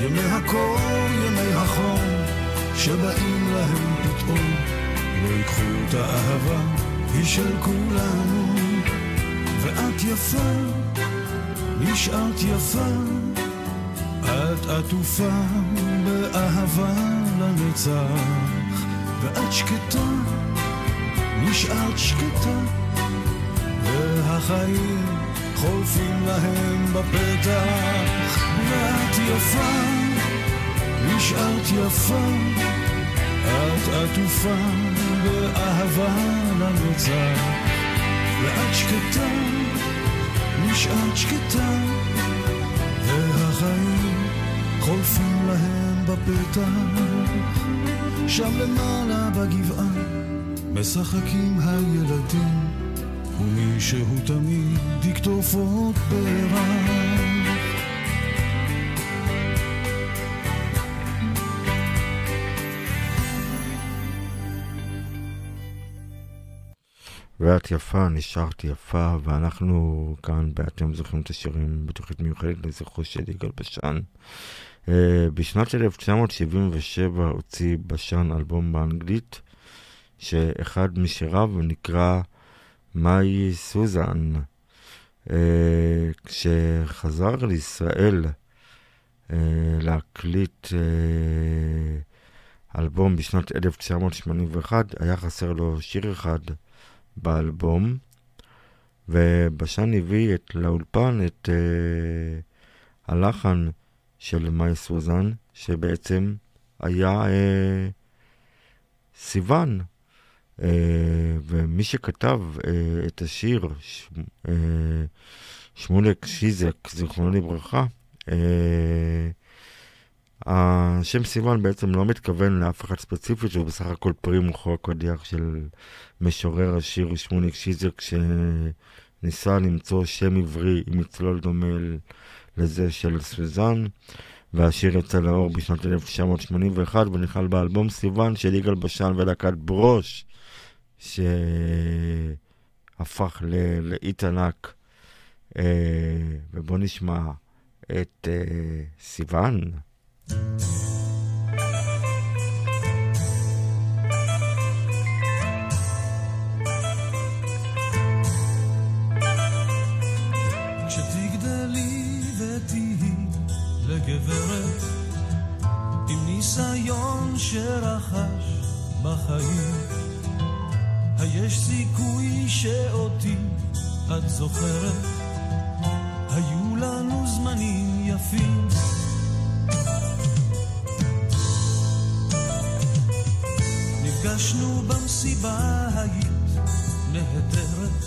ימי הקור, ימי החום, שבאים להם פתאום, לא ייקחו את האהבה, היא של כולנו. ואת יפה, נשארת יפה, את עטופה באהבה לנצח, ואת שקטה, נשארת שקטה. והחיים חולפים להם בפתח. ואת יפה, נשארת יפה, את עטופה באהבה לנצח. ואת שקטה, נשארת שקטה, והחיים חולפים להם בפתח. שם למעלה בגבעה משחקים הילדים ומישהו תמיד יקטוף עוד פרח. ואת יפה, נשארת יפה, ואנחנו כאן, באתם זוכרים את השירים בתוכנית מיוחדת לזכרו של יגאל בשן. Uh, בשנת 1977 הוציא בשן אלבום באנגלית, שאחד משיריו נקרא מאי סוזן, אה, כשחזר לישראל אה, להקליט אה, אלבום בשנת 1981, היה חסר לו שיר אחד באלבום, ובשן הביא את, לאולפן את הלחן של מאי סוזן, שבעצם היה אה, סיוון. אה, ומי שכתב אה, את השיר, אה, שמולק שיזק, זיכרונו לברכה, השם סיוון בעצם לא מתכוון לאף אחד ספציפי, שהוא בסך הכל פרי מוחו הקודח של משורר השיר שמוליק שיזק, שניסה למצוא שם עברי עם מצלול דומה לזה של סוזן. והשיר יצא לאור בשנת 1981 ונכלל באלבום סיוון של יגאל בשן ולהקת ברוש שהפך לאית ענק. אה, ובואו נשמע את אה, סיוון. לגברת עם ניסיון שרכש בחיים היש סיכוי שאותי את זוכרת? היו לנו זמנים יפים. נפגשנו במסיבה היית נהדרת,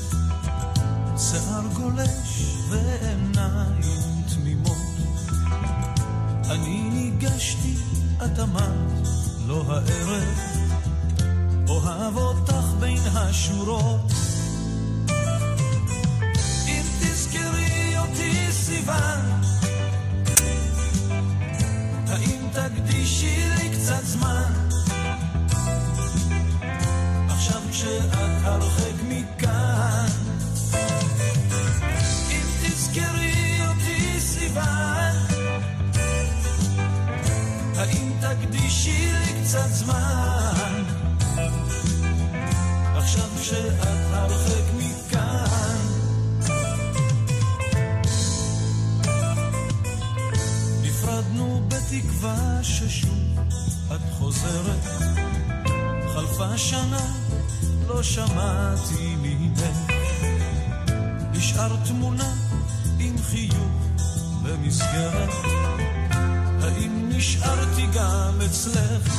שיער גולש ועיניים תמימות. אני ניגשתי, את אמרת, לא הערב. אוהב אותך בין השורות. אם תזכרי אותי סיוון, האם תקדישי לי קצת זמן? עכשיו כשאת הרחק מכאן, אם תזכרי אותי סיוון, האם תקדישי לי קצת זמן? ששוב את חוזרת. חלפה שנה, לא שמעתי ממך. נשאר תמונה עם חיוך במסגרת, האם נשארתי גם אצלך?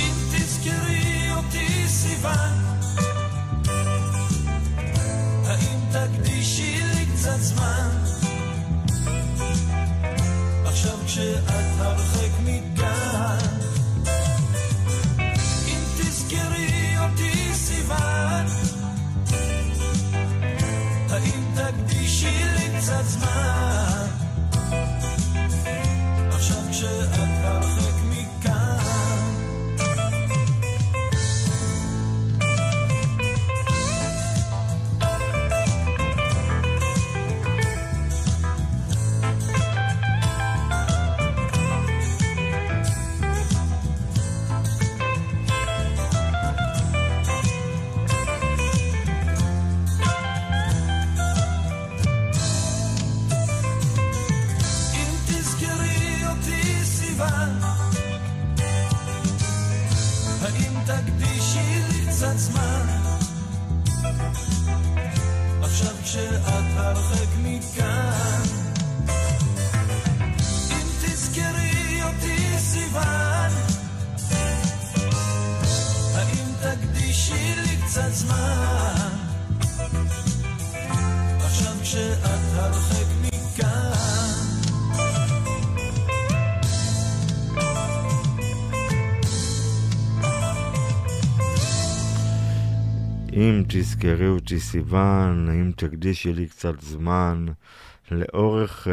אם תזכרי אותי סיוון, האם תקדישי לי קצת זמן? עכשיו כשאת תזכרי אותי סיוון, האם תקדישי לי קצת זמן. לאורך uh,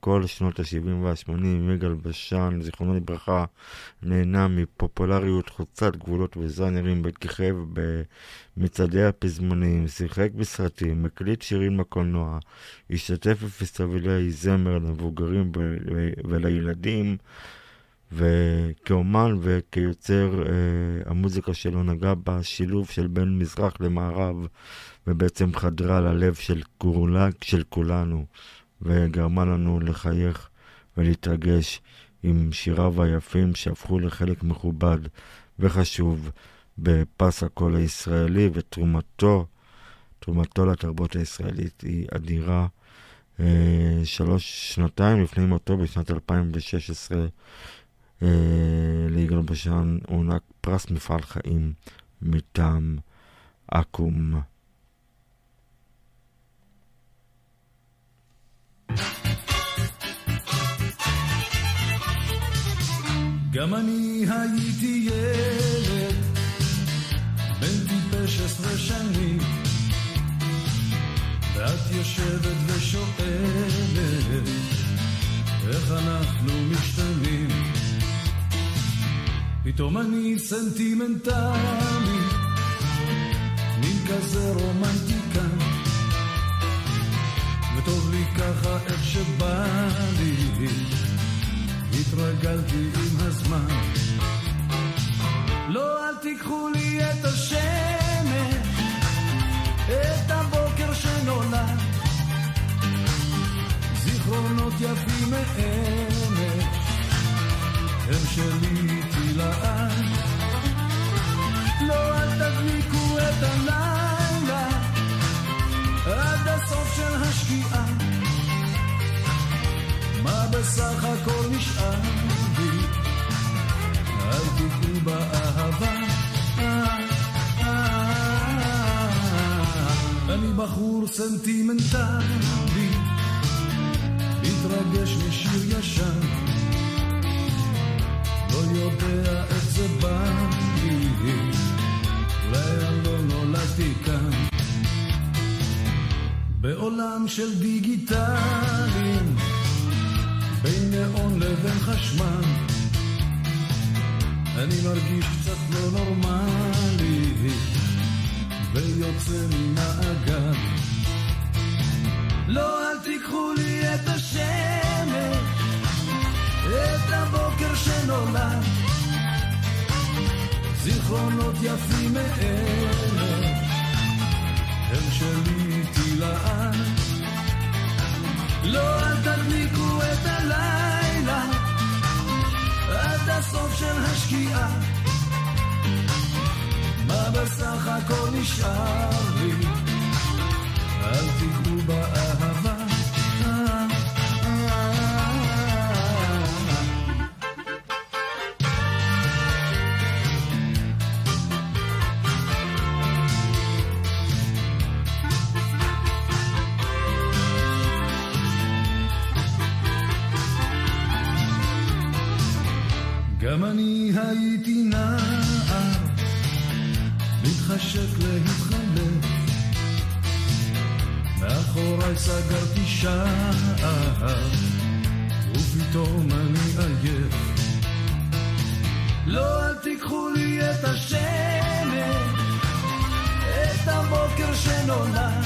כל שנות ה-70 וה-80, יגאל בשן, זיכרונו לברכה, נהנה מפופולריות חוצת גבולות וזאנרים בכיכב במצעדי הפזמונים, שיחק בסרטים, מקליט שירים בקולנוע, השתתף בפסטיבלי זמר למבוגרים ולילדים. וכאומן וכיוצר אה, המוזיקה שלו נגע בשילוב של בין מזרח למערב ובעצם חדרה ללב של, כולה, של כולנו וגרמה לנו לחייך ולהתרגש עם שיריו היפים שהפכו לחלק מכובד וחשוב בפס הקול הישראלי ותרומתו, תרומתו לתרבות הישראלית היא אדירה. אה, שלוש שנתיים לפני מותו בשנת 2016 אה, ליגאל בשן הוענק פרס מפעל חיים מטעם אקו"ם. גם אני הייתי ילד, בן טיפש עשרה שנים, ואת יושבת ושואלת, איך אנחנו משתנים. פתאום אני סנטימנטלי, מין כזה רומנטיקה, וטוב לי ככה איך שבא לי, התרגלתי עם הזמן. לא, אל תיקחו לי את השמש, את הבוקר שנולד, זיכרונות יפים מאמש, הם שלי לעד. לא, אל תדליקו את הלילה עד הסוף של השקיעה. מה בסך הכל נשאר לי? אל תיתנו באהבה. אני בחור סנטימנטלי, מתרגש משיר ישן. יודע איך זה בא לי, אולי אני לא נולדתי כאן. בעולם של דיגיטלים, בין נאון לבין חשמל, אני מרגיש קצת לא נורמלי, ויוצא ממעגל. לא, אל תיקחו לי את השמש. את הבוקר שנולד, זיכרונות יפים מאלה, הם שלי איתי לעד. לא, אל תדליקו את הלילה, עד הסוף של השקיעה. מה בסך הכל נשאר לי? גם אני הייתי נער, מתחשק להתחלף. מאחוריי סגרתי שער, ופתאום אני עייף. לא, אל תיקחו לי את השמש, את הבוקר שנולד.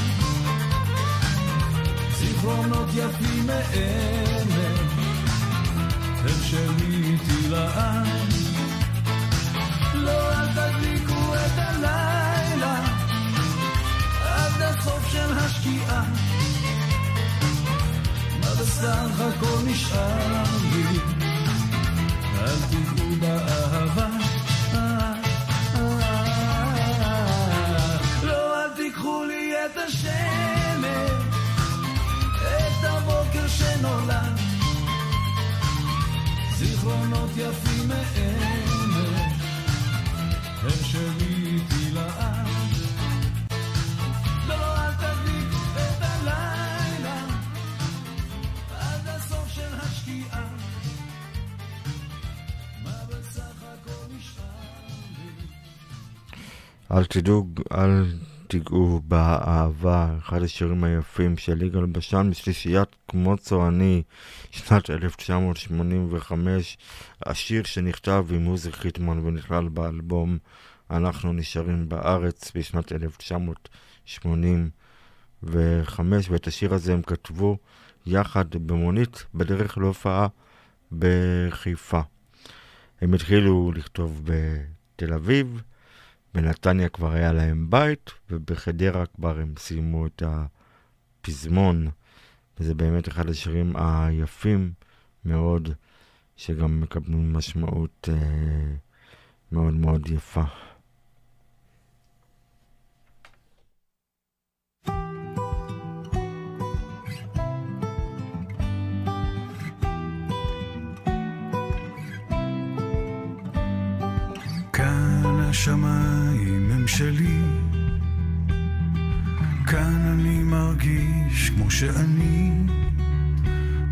זיכרונות יפים מאמת, הם שלי איתי לעד. לא, אל תדליקו את הלילה, עד הסוף של השקיעה. מה בסך הכל נשאר לי? אל תיגעו באהבה. לא, אל לי את השמש, את הבוקר שנולד. זיכרונות יפים מאמת, הם שלי איתי לעד. לא, אל תדליק? אל תדאג, אל תיגעו באהבה, אחד השירים היפים של יגאל בשן בשלישיית כמו צועני, שנת 1985, השיר שנכתב עם עוזי חיטמן ונכלל באלבום אנחנו נשארים בארץ בשנת 1985, ואת השיר הזה הם כתבו יחד במונית בדרך להופעה בחיפה. הם התחילו לכתוב בתל אביב, בנתניה כבר היה להם בית, ובחדרה כבר הם סיימו את הפזמון, וזה באמת אחד השירים היפים מאוד, שגם מקבלים משמעות אה, מאוד מאוד יפה. השמיים שלי, כאן אני מרגיש כמו שאני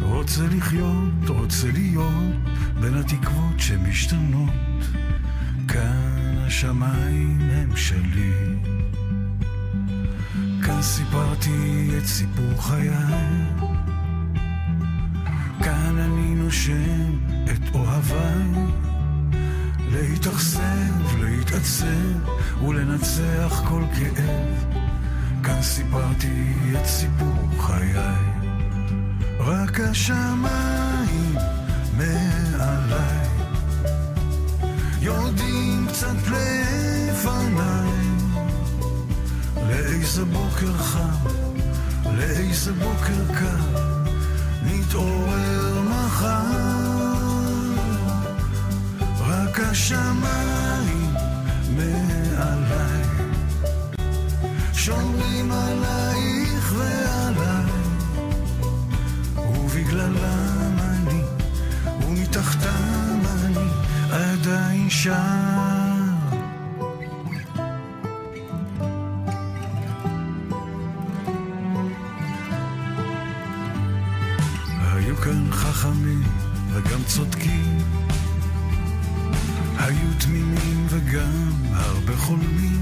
רוצה לחיות, רוצה להיות בין התקוות שמשתנות. כאן השמיים הם שלי. כאן סיפרתי את סיפור חיי, כאן אני נושם את אוהביי. להתאכזב, להתעצב ולנצח כל כאב. כאן סיפרתי את סיפור חיי. רק השמיים מעליי יורדים קצת לפניי לאיזה בוקר חם, לאיזה בוקר קר נתעורר מחר רק השמיים מעליי. שומרים עלייך ועליי ובגללם אני ומתחתם אני עדיין שם. היו כאן חכמים וגם צודקים תמימים וגם הרבה חולמים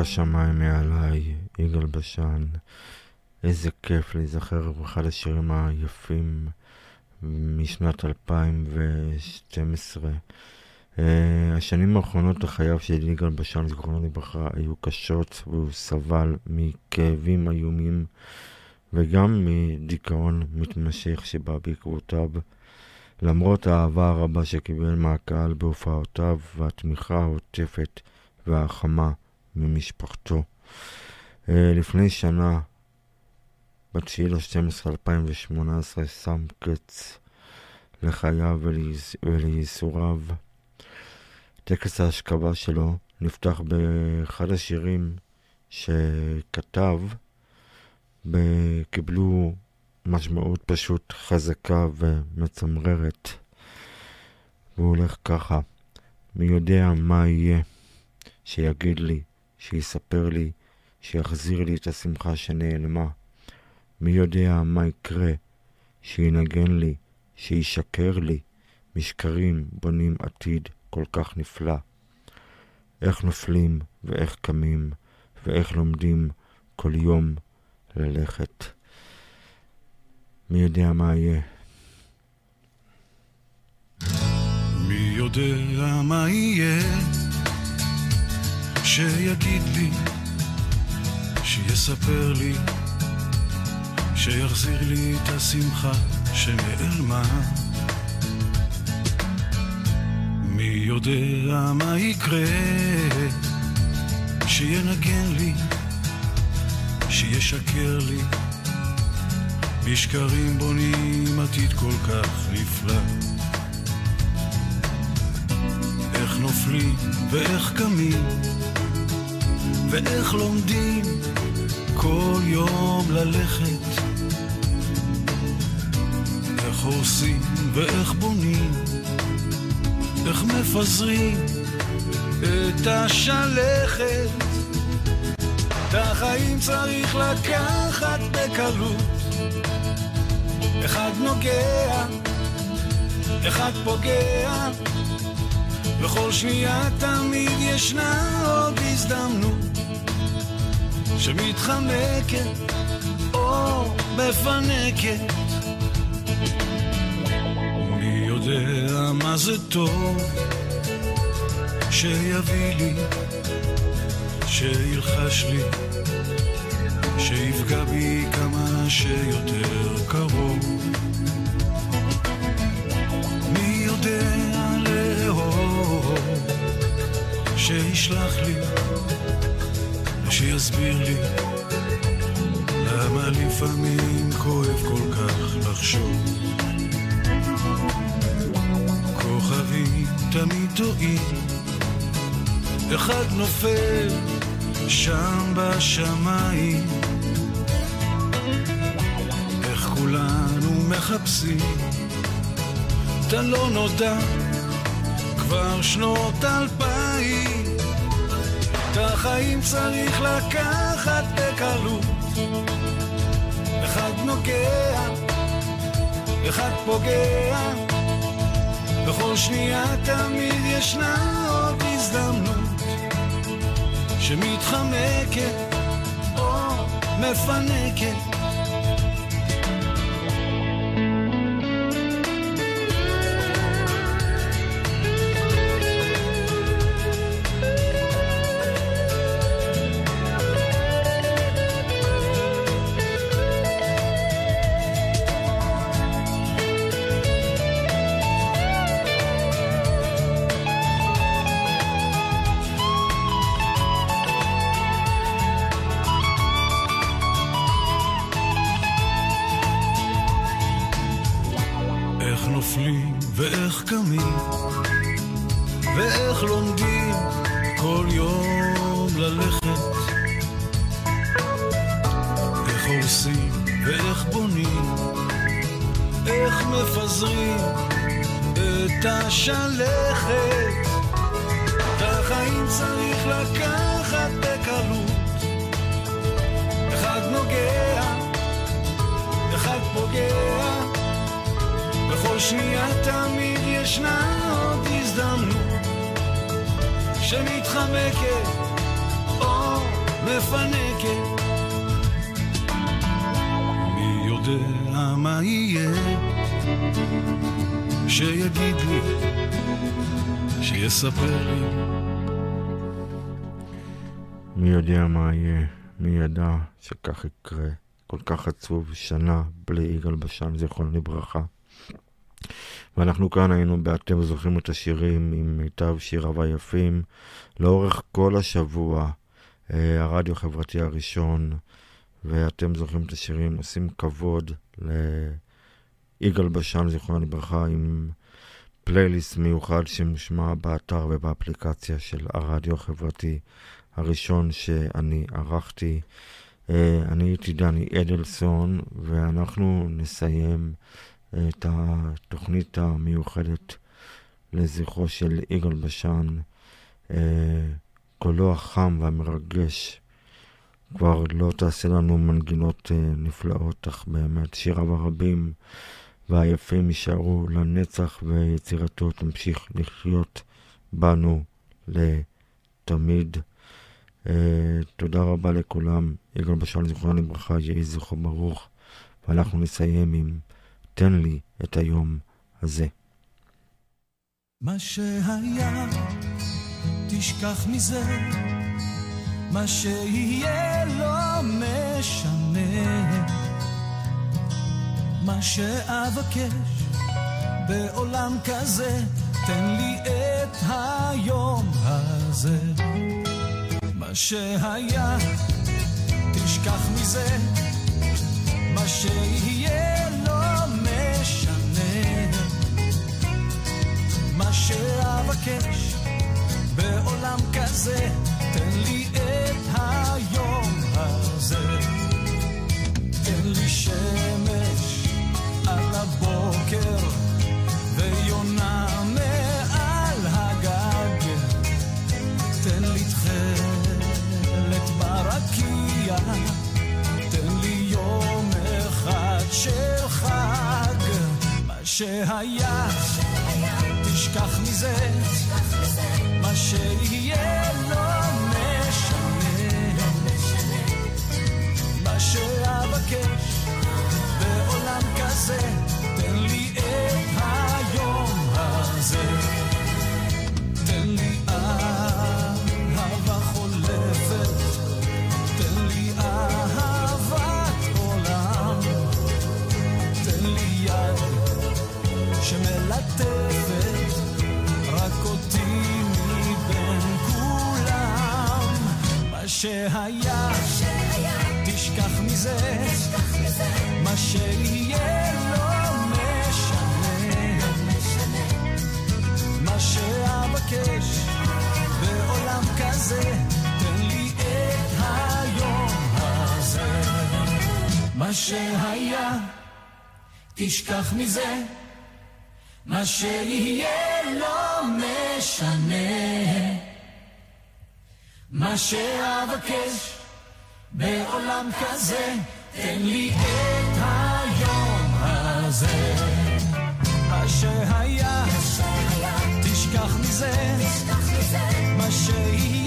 השמיים מעליי, יגאל בשן. איזה כיף להיזכר באחד השירים היפים משנת 2012. Uh, השנים האחרונות לחייו של יגאל בשן, זיכרונו לברכה, היו קשות והוא סבל מכאבים איומים וגם מדיכאון מתמשך שבא בעקבותיו. למרות האהבה הרבה שקיבל מהקהל בהופעותיו והתמיכה העוטפת והחמה ממשפחתו. Uh, לפני שנה, ב-9 ל-12-2018, שם קץ לחייו ולייס- ולייסוריו. טקס ההשכבה שלו נפתח באחד השירים שכתב, קיבלו משמעות פשוט חזקה ומצמררת. והוא הולך ככה, מי יודע מה יהיה, שיגיד לי, שיספר לי, שיחזיר לי את השמחה שנעלמה. מי יודע מה יקרה, שינגן לי, שישקר לי, משקרים בונים עתיד כל כך נפלא. איך נופלים ואיך קמים, ואיך לומדים כל יום ללכת. מי יודע מה יהיה? מי יודע מה יהיה, שיגיד לי, שיספר לי, שיחזיר לי את השמחה שנעלמה. מי יודע מה יקרה, שינגן לי, שישקר לי, בשקרים בונים עתיד כל כך נפלא. איך נופלים ואיך קמים ואיך לומדים כל יום ללכת? איך הורסים ואיך בונים? איך מפזרים את השלכת? את החיים צריך לקחת בקלות. אחד נוגע אחד פוגע בכל שנייה תמיד ישנה עוד הזדמנות שמתחמקת או מפנקת. מי יודע מה זה טוב שיביא לי, שילחש לי, שיפגע בי כמה שיותר קרוב. שישלח לי, שיסביר לי, למה לפעמים כואב כל כך לחשוב. כוכבים תמיד טועים, אחד נופל שם בשמיים. איך כולנו מחפשים את הלא נודע כבר שנות אלפיים. החיים צריך לקחת בקלות. אחד נוגע, אחד פוגע. בכל שנייה תמיד ישנה עוד הזדמנות שמתחמקת או מפנקת. ואיך לומדים כל יום ללכת. איך הורסים ואיך בונים, איך מפזרים את השלכת. את החיים צריך לקחת בקלות. אחד נוגע, אחד פוגע, בכל שנייה תמיד ישנה עוד הזדמנות שמתחמקת או מפנקת. מי יודע מה יהיה? שיגיד לי, שיספר לי. מי יודע מה יהיה, מי ידע שכך יקרה. כל כך עצוב, שנה בלי יגאל בשן, זיכרונו לברכה. ואנחנו כאן היינו ב"אתם זוכרים את השירים" עם מיטב שיריו היפים לאורך כל השבוע. אה, הרדיו החברתי הראשון, ואתם זוכרים את השירים, עושים כבוד ליגאל בשן, זיכרונו לברכה, עם פלייליסט מיוחד שמושמע באתר ובאפליקציה של הרדיו החברתי הראשון שאני ערכתי. אה, אני הייתי דני אדלסון, ואנחנו נסיים את התוכנית המיוחדת לזכרו של יגאל בשן, אה, קולו החם והמרגש. כבר לא תעשה לנו מנגינות אה, נפלאות, אך באמת שיריו הרבים והיפים יישארו לנצח ויצירתו תמשיך לחיות בנו לתמיד. Uh, תודה רבה לכולם. יגאל בשן, זיכרונו לברכה, יהי זכרו ברוך. ואנחנו נסיים עם תן לי את היום הזה. מה שהיה, תשכח מזה, מה שיהיה לא משנה. מה שאבקש בעולם כזה, תן לי את היום הזה. מה שהיה, תשכח מזה, מה שיהיה שאבקש בעולם כזה, תן לי את היום תשכח מזה, מה שיהיה לא משנה. מה שאבקש בעולם כזה, תן לי את היום הזה. מה שהיה, תשכח מזה, מה שיהיה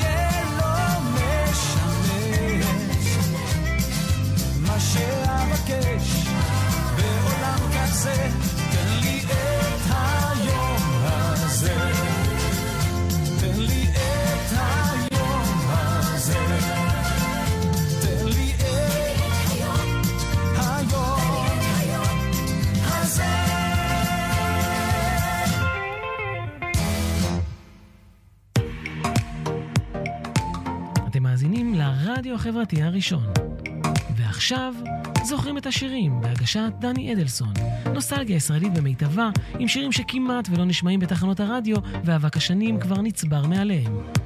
החברתי הראשון. ועכשיו, זוכרים את השירים, בהגשת דני אדלסון. נוסטלגיה ישראלית במיטבה, עם שירים שכמעט ולא נשמעים בתחנות הרדיו, ואבק השנים כבר נצבר מעליהם.